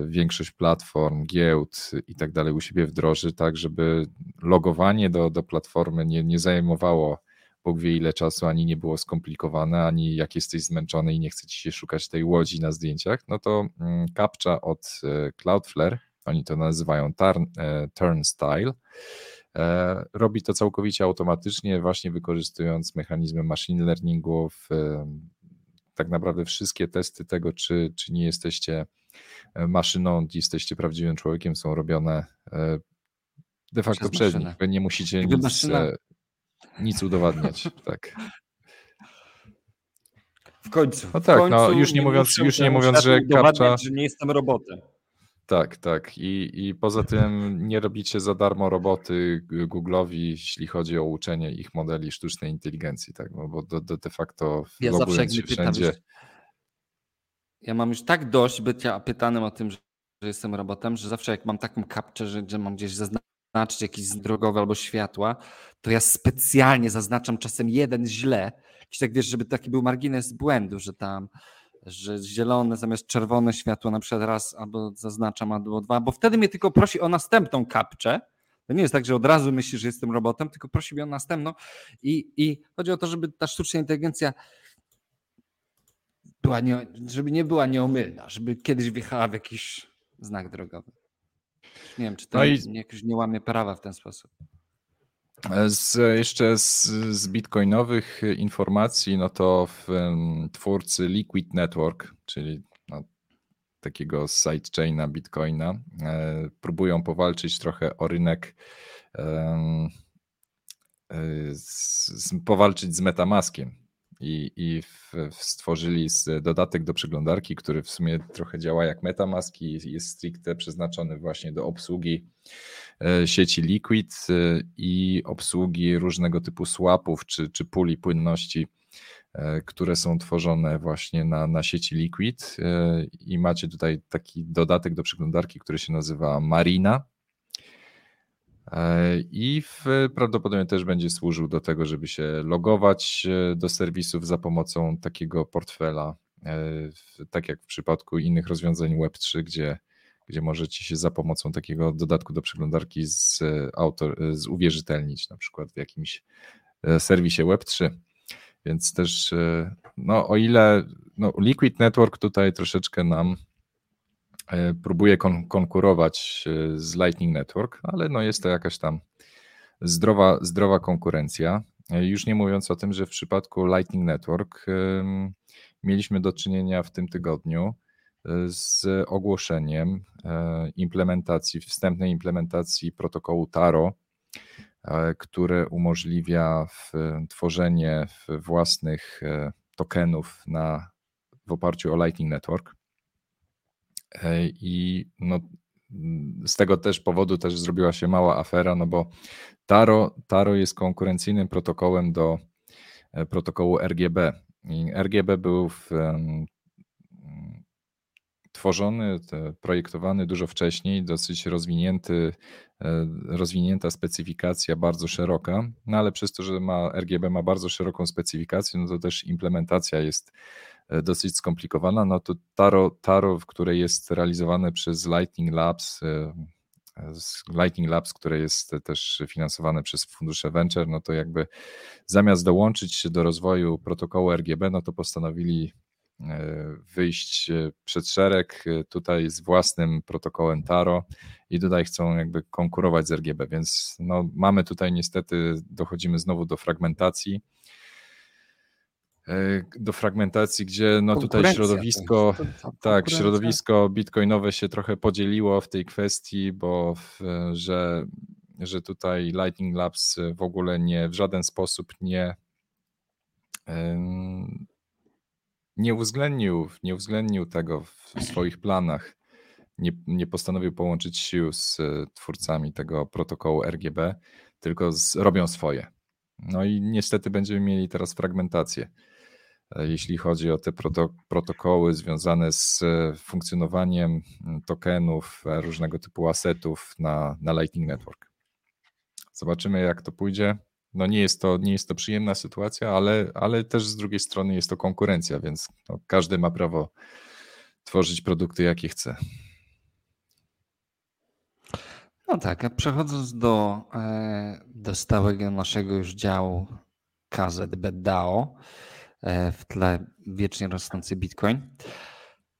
większość platform, giełd i tak dalej u siebie wdroży, tak żeby logowanie do, do platformy nie, nie zajmowało Bóg wie ile czasu, ani nie było skomplikowane, ani jak jesteś zmęczony i nie chce ci się szukać tej łodzi na zdjęciach, no to kapcza mm, od e, Cloudflare, oni to nazywają turn, e, turn style, e, robi to całkowicie automatycznie, właśnie wykorzystując mechanizmy machine learningu, w, tak naprawdę wszystkie testy tego, czy, czy nie jesteście maszyną, jesteście prawdziwym człowiekiem, są robione de facto przez, nich. Wy nie musicie nic, maszyna, nic udowadniać. tak. W końcu. No tak, w końcu no już nie mówiąc, już nie mówiąc że kapcza. że nie jestem robotem. Tak, tak. I, I poza tym nie robicie za darmo roboty Google'owi, jeśli chodzi o uczenie ich modeli sztucznej inteligencji, tak? No, bo do, do de facto ja zawsze jak się wszędzie. ja mam już tak dość bycia pytanym o tym, że, że jestem robotem, że zawsze jak mam taką kapczę, że, że mam gdzieś zaznaczyć zaznaczyć jakieś drogowe albo światła, to ja specjalnie zaznaczam czasem jeden źle, jakiś tak wiesz, żeby taki był margines błędu, że tam że zielone zamiast czerwone światło na przykład raz albo zaznaczam, albo dwa, bo wtedy mnie tylko prosi o następną kapczę. To nie jest tak, że od razu myśli, że jestem robotem, tylko prosi mnie o następną i, i chodzi o to, żeby ta sztuczna inteligencja była nie, żeby nie była nieomylna, żeby kiedyś wjechała w jakiś znak drogowy. Nie wiem, czy to no i... jakoś nie łamie prawa w ten sposób. Z, jeszcze z, z bitcoinowych informacji, no to w, twórcy Liquid Network, czyli no, takiego sidechaina bitcoina, e, próbują powalczyć trochę o rynek, e, z, powalczyć z Metamaskiem i, i w, w stworzyli dodatek do przeglądarki, który w sumie trochę działa jak MetaMask i jest stricte przeznaczony właśnie do obsługi e, sieci Liquid e, i obsługi różnego typu swapów czy, czy puli płynności, e, które są tworzone właśnie na, na sieci Liquid. I macie tutaj taki dodatek do przeglądarki, który się nazywa Marina i w, prawdopodobnie też będzie służył do tego, żeby się logować e, do serwisów za pomocą takiego portfela, e, tak jak w przypadku innych rozwiązań Web3, gdzie, gdzie możecie się za pomocą takiego dodatku do przeglądarki z, autor, z uwierzytelnić, na przykład w jakimś serwisie Web3. Więc też, no o ile no, Liquid Network tutaj troszeczkę nam E, próbuje kon konkurować e, z Lightning Network, ale no jest to jakaś tam zdrowa, zdrowa konkurencja. E, już nie mówiąc o tym, że w przypadku Lightning Network mieliśmy do czynienia w tym tygodniu z ogłoszeniem implementacji, wstępnej implementacji protokołu Taro, które umożliwia tworzenie własnych tokenów na, w oparciu o Lightning Network. I no, z tego też powodu też zrobiła się mała afera, no bo Taro, Taro jest konkurencyjnym protokołem do e, protokołu RGB. I RGB był w, tworzony, projektowany dużo wcześniej, dosyć rozwinięty, e, rozwinięta specyfikacja, bardzo szeroka, no ale przez to, że ma, RGB ma bardzo szeroką specyfikację, no to też implementacja jest dosyć skomplikowana, no to Taro, Taro które jest realizowane przez Lightning Labs, e, Lightning Labs, które jest też finansowane przez fundusze venture, no to jakby zamiast dołączyć się do rozwoju protokołu RGB, no to postanowili e, wyjść przed szereg tutaj z własnym protokołem Taro i tutaj chcą jakby konkurować z RGB, więc no mamy tutaj niestety, dochodzimy znowu do fragmentacji. E, do fragmentacji, gdzie no tutaj środowisko, tak, środowisko bitcoinowe się trochę podzieliło w tej kwestii, bo w, że, że tutaj Lightning Labs w ogóle nie w żaden sposób nie nie uwzględnił, nie uwzględnił tego w swoich planach. Nie, nie postanowił połączyć sił z twórcami tego protokołu RGB, tylko z, robią swoje. No i niestety będziemy mieli teraz fragmentację. E, jeśli chodzi o te protokoły związane z e, funkcjonowaniem tokenów, e, różnego typu asetów na, na Lightning Network. Zobaczymy, jak to pójdzie. no nie jest to, nie jest to przyjemna sytuacja, ale, ale też z drugiej strony jest to konkurencja, więc no każdy ma prawo tworzyć produkty, jakie chce. No tak, a przechodząc do, do stałego naszego już działu KZB DAO, w tle wiecznie rosnący Bitcoin.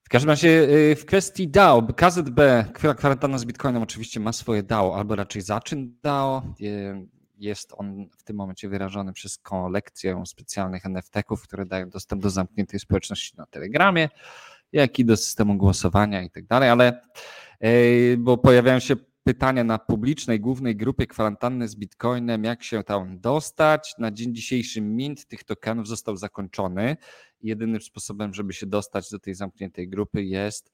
W każdym razie e, w kwestii DAO, KZB, kwarantanna z Bitcoinem oczywiście ma swoje DAO, albo raczej zaczyn DAO. Jest on w tym momencie wyrażony przez kolekcję specjalnych NFT-ków, które dają dostęp do zamkniętej społeczności na Telegramie, jak i do systemu głosowania i tak dalej, ale bo pojawiają się pytania na publicznej głównej grupie kwarantanny z Bitcoinem, jak się tam dostać. Na dzień dzisiejszy mint tych tokenów został zakończony. Jedynym sposobem, żeby się dostać do tej zamkniętej grupy jest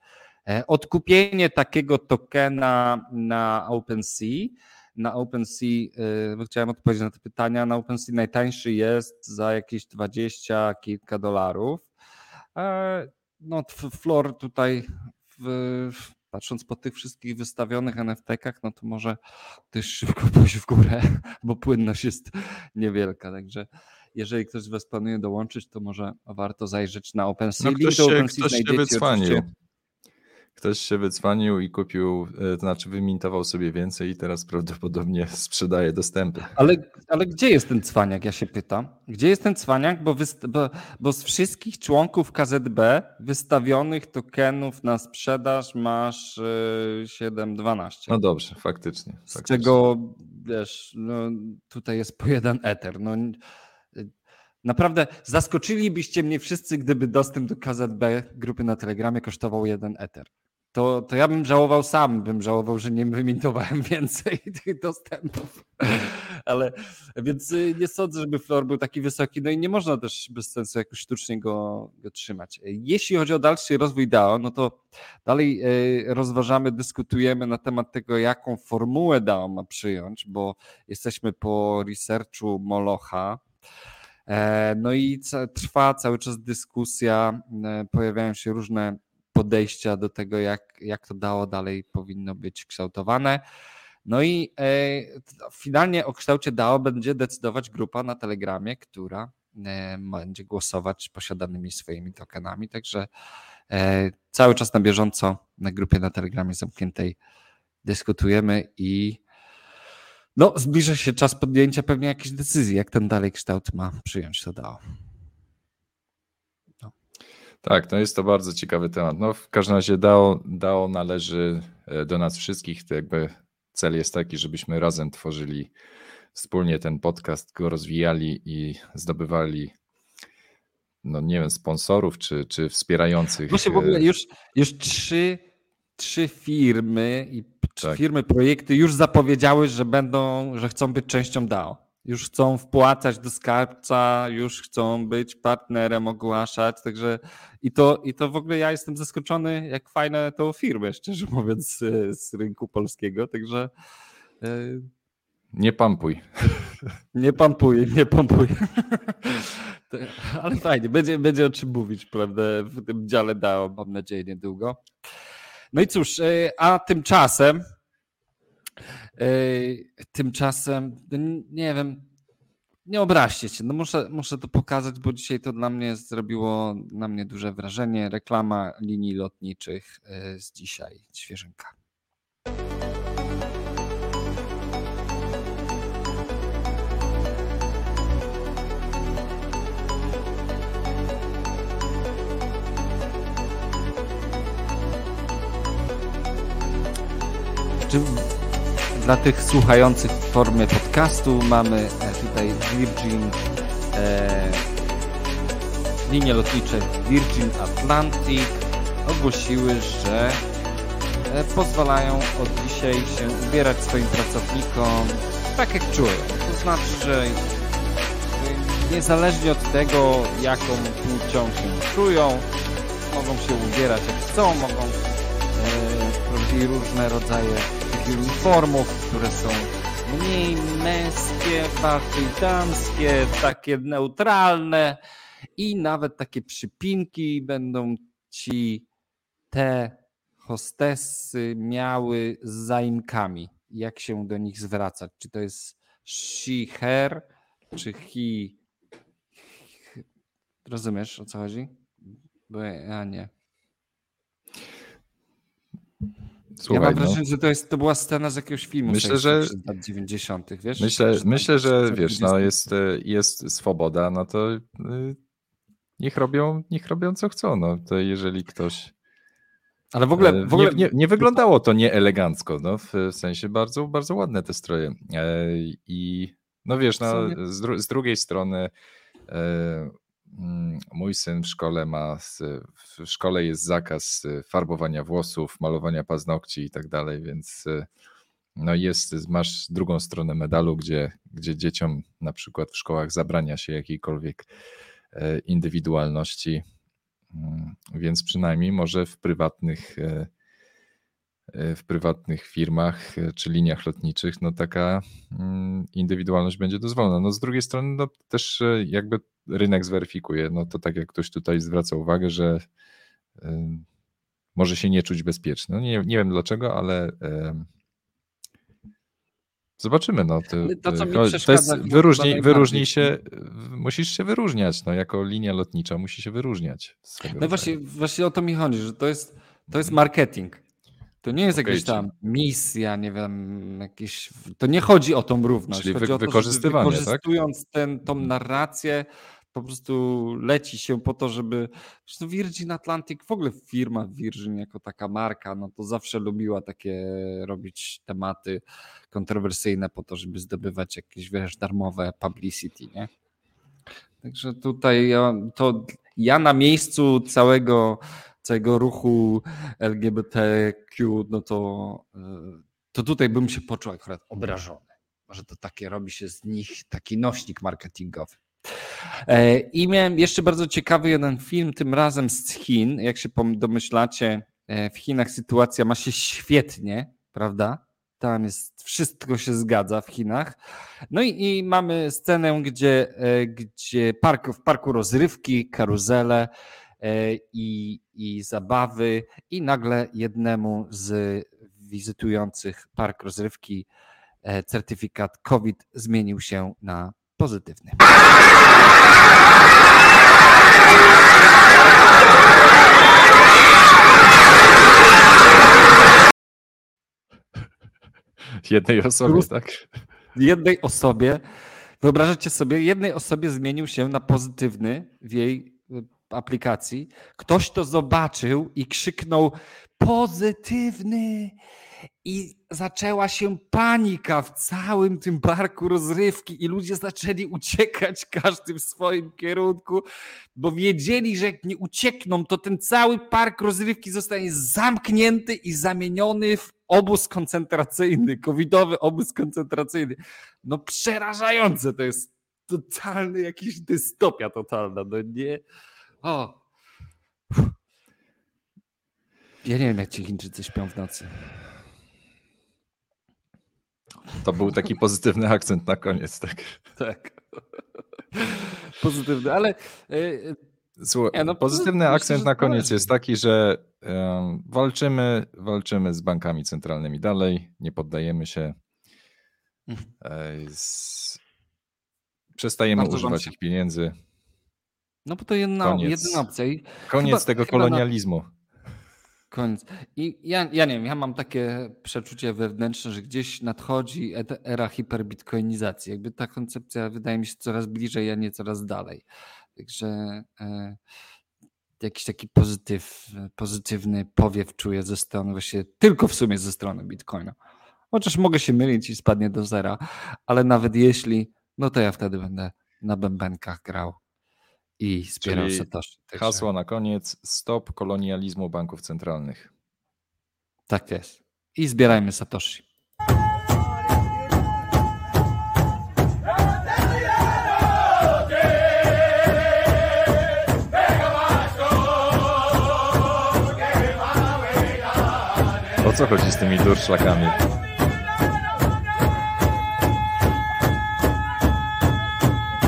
e, odkupienie takiego tokena na OpenSea. Na OpenSea, e, chciałem odpowiedzieć na te pytania, na OpenSea najtańszy jest za jakieś 20 kilka dolarów. E, no, Flor tutaj w, patrząc po tych wszystkich wystawionych NFT-kach, no to może też szybko pójść w górę, bo płynność jest niewielka. Także jeżeli ktoś z Was planuje dołączyć, to może warto zajrzeć na OpenSea. No ktoś się, ktoś się wycwanił. Ktoś się wycwanił i kupił, e, to znaczy wymintował sobie więcej i teraz prawdopodobnie sprzedaje dostępy. Ale, ale gdzie jest ten cwaniak, ja się pytam? Gdzie jest ten cwaniak? Bo, bo, bo z wszystkich członków KZB wystawionych tokenów na sprzedaż masz yy, 7-12. No dobrze, faktycznie. Z faktycznie. czego, wiesz, no, tutaj jest po jeden eter. No, Naprawdę zaskoczylibyście mnie wszyscy, gdyby dostęp do KZB grupy na Telegramie kosztował jeden Ether to, to ja bym żałował sam, bym żałował, że nie wymintowałem więcej tych dostępów. Ale więc y, nie sądzę, żeby floor był taki wysoki, no i nie można też bez sensu jakoś sztucznie go, go trzymać. Jeśli chodzi o dalszy rozwój DAO, no to dalej y, rozważamy, dyskutujemy na temat tego, jaką formułę DAO ma przyjąć, bo jesteśmy po researchu Molocha. E, no i trwa cały czas dyskusja, e, pojawiają się różne podejścia do tego, jak, jak to dało dalej powinno być kształtowane. No i e, finalnie o kształcie DAO będzie decydować grupa na Telegramie, która e, będzie głosować posiadanymi swoimi tokenami. Także e, cały czas na bieżąco na grupie na Telegramie zamkniętej dyskutujemy i no, zbliża się czas podjęcia pewnie jakiejś decyzji, jak ten dalej kształt ma przyjąć to DAO. Tak, to jest to bardzo ciekawy temat. No, w każdym razie DAO, DAO należy e, do nas wszystkich. To jakby cel jest taki, żebyśmy razem tworzyli wspólnie ten podcast, go rozwijali i zdobywali, no nie wiem, sponsorów czy, czy wspierających. Właśnie w ogóle e, już, już trzy, trzy firmy i tak. firmy, projekty już zapowiedziały, że będą, że chcą być częścią DAO już chcą wpłacać do skarbca, już chcą być partnerem, ogłaszać, także i to, i to w ogóle ja jestem zaskoczony, jak fajne to firmy, szczerze mówiąc, z, z rynku polskiego, także... Yy... Nie pampuj. Nie pampuj, nie pampuj. Ale fajnie, będzie, będzie o czym mówić, prawda, w tym dziale DAO, mam nadzieję, niedługo. No i cóż, e, a tymczasem Tymczasem, no nie wiem, nie obraźcie się, no muszę, muszę to pokazać, bo dzisiaj to dla mnie zrobiło na mnie duże wrażenie. Reklama linii lotniczych e, z dzisiaj, świeżynka. Czy dla tych słuchających w formie podcastu mamy e, tutaj Virgin e, linie lotnicze Virgin Atlantic ogłosiły, że e, pozwalają od dzisiaj się ubierać swoim pracownikom tak jak czują. To znaczy, że niezależnie od tego, jaką płcią się czują, mogą się ubierać jak chcą, mogą e, różne rodzaje uniformów, które są mniej męskie, bardziej damskie, takie neutralne i nawet takie przypinki będą ci te hostessy miały z zaimkami, jak się do nich zwracać. Czy to jest she, her, czy hi. Rozumiesz o co chodzi? Bo ja nie. Słuchaj, ja mam no. wrażenie, no. że to, jest, to była scena z jakiegoś filmu myślę, że lat 90., wiesz? Myślę, myślę że wiesz, no jest, jest swoboda, no to y, niech robią, niech robią co chcą. No to jeżeli ktoś. Ale w ogóle. E, w ogóle... Nie, nie, nie wyglądało to nieelegancko, no, w sensie bardzo, bardzo ładne te stroje. E, I no wiesz, no, z, dru z drugiej strony e, mój syn w szkole ma, w szkole jest zakaz farbowania włosów, malowania paznokci i tak dalej, więc no jest, masz drugą stronę medalu, gdzie, gdzie dzieciom na przykład w szkołach zabrania się jakiejkolwiek indywidualności, mm, więc przynajmniej może w prywatnych w prywatnych firmach e, czy liniach lotniczych, no taka mm, indywidualność będzie dozwolona. No z drugiej strony no też e, jakby rynek zweryfikuje, no to tak jak ktoś tutaj zwraca uwagę, że może się nie czuć bezpieczny. No nie, nie wiem dlaczego, ale zobaczymy. No, to, to, to jest, wyróżnij, wyróżnij się, musisz się wyróżniać, no, jako linia lotnicza musi się wyróżniać. No właśnie, właśnie o to mi chodzi, że to jest, to jest marketing. To nie jest jakaś tam misja, nie wiem, jakieś. To nie chodzi o tą równość. Czyli chodzi wy, o to, wykorzystywanie, tak? wykorzystując tak? ten, tą narrację, po prostu leci się po to, żeby. Zresztą Virgin Atlantic, w ogóle firma Virgin jako taka marka, no to zawsze lubiła takie robić tematy kontrowersyjne po to, żeby zdobywać jakieś, wiesz, darmowe publicity, nie? Także tutaj to ja na miejscu całego całego ruchu LGBTQ, no to, e, to tutaj bym się poczuł akurat obrażony. Może to takie robi się z nich taki nośnik marketingowy. E, I miałem jeszcze bardzo ciekawy jeden film, tym razem z Chin. Jak się domyślacie, e, w Chinach sytuacja ma się świetnie, prawda? Tam jest, wszystko się zgadza w Chinach. No i, i mamy scenę, gdzie, gdzie park, w parku rozrywki, karuzele, i, i zabawy, i nagle jednemu z wizytujących park rozrywki e, certyfikat COVID zmienił się na pozytywny. Jednej osobie, tak? Jednej osobie. Wyobrażacie sobie, jednej osobie zmienił się na pozytywny w jej aplikacji, ktoś to zobaczył i krzyknął pozytywny i zaczęła się panika w całym tym parku rozrywki i ludzie zaczęli uciekać każdy w swoim kierunku, bo wiedzieli, że jak nie uciekną, to ten cały park rozrywki zostanie zamknięty i zamieniony w obóz koncentracyjny, covidowy obóz koncentracyjny. No przerażające to jest totalny jakiś dystopia totalna, no nie... O! Ja nie wiem, jak ci Chińczycy śpią w nocy. To był taki pozytywny akcent na koniec, tak? Tak. Pozytywny, ale. E, Słuchaj, no, pozytywny myślę, akcent na koniec jest taki, że um, walczymy, walczymy z bankami centralnymi dalej, nie poddajemy się. Mhm. E, z... Przestajemy Bardzo używać ich pieniędzy. No bo to jedna, koniec, jedyna opcja. I koniec chyba, tego kolonializmu. Na... Koniec. I ja, ja nie wiem, ja mam takie przeczucie wewnętrzne, że gdzieś nadchodzi era hiperbitcoinizacji. Jakby ta koncepcja wydaje mi się coraz bliżej, a nie coraz dalej. Także e, jakiś taki pozytyw, pozytywny powiew czuję ze strony właśnie, tylko w sumie ze strony Bitcoina. Chociaż mogę się mylić i spadnie do zera, ale nawet jeśli, no to ja wtedy będę na bębenkach grał i wspierał Czyli Satoshi. Hasło na koniec: stop kolonializmu banków centralnych. Tak jest. I zbierajmy Satoshi. O co chodzi z tymi durszlakami?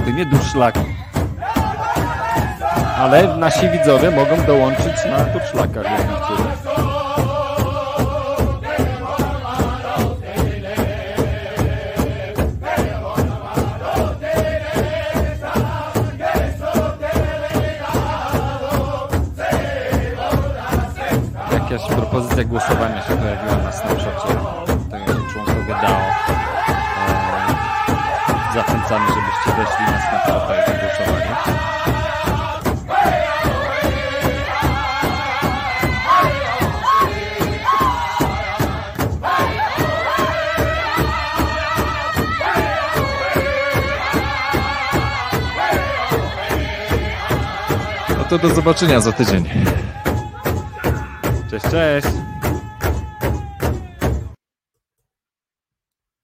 To nie durszlaki ale nasi widzowie mogą dołączyć na turszlakach, jak widzicie. Jakaś propozycja głosowania się pojawiła na Snapchacie. Członkowie DAO e, zachęcamy, żebyście weszli na Snapchata i głosowania. To do zobaczenia za tydzień. Cześć, cześć!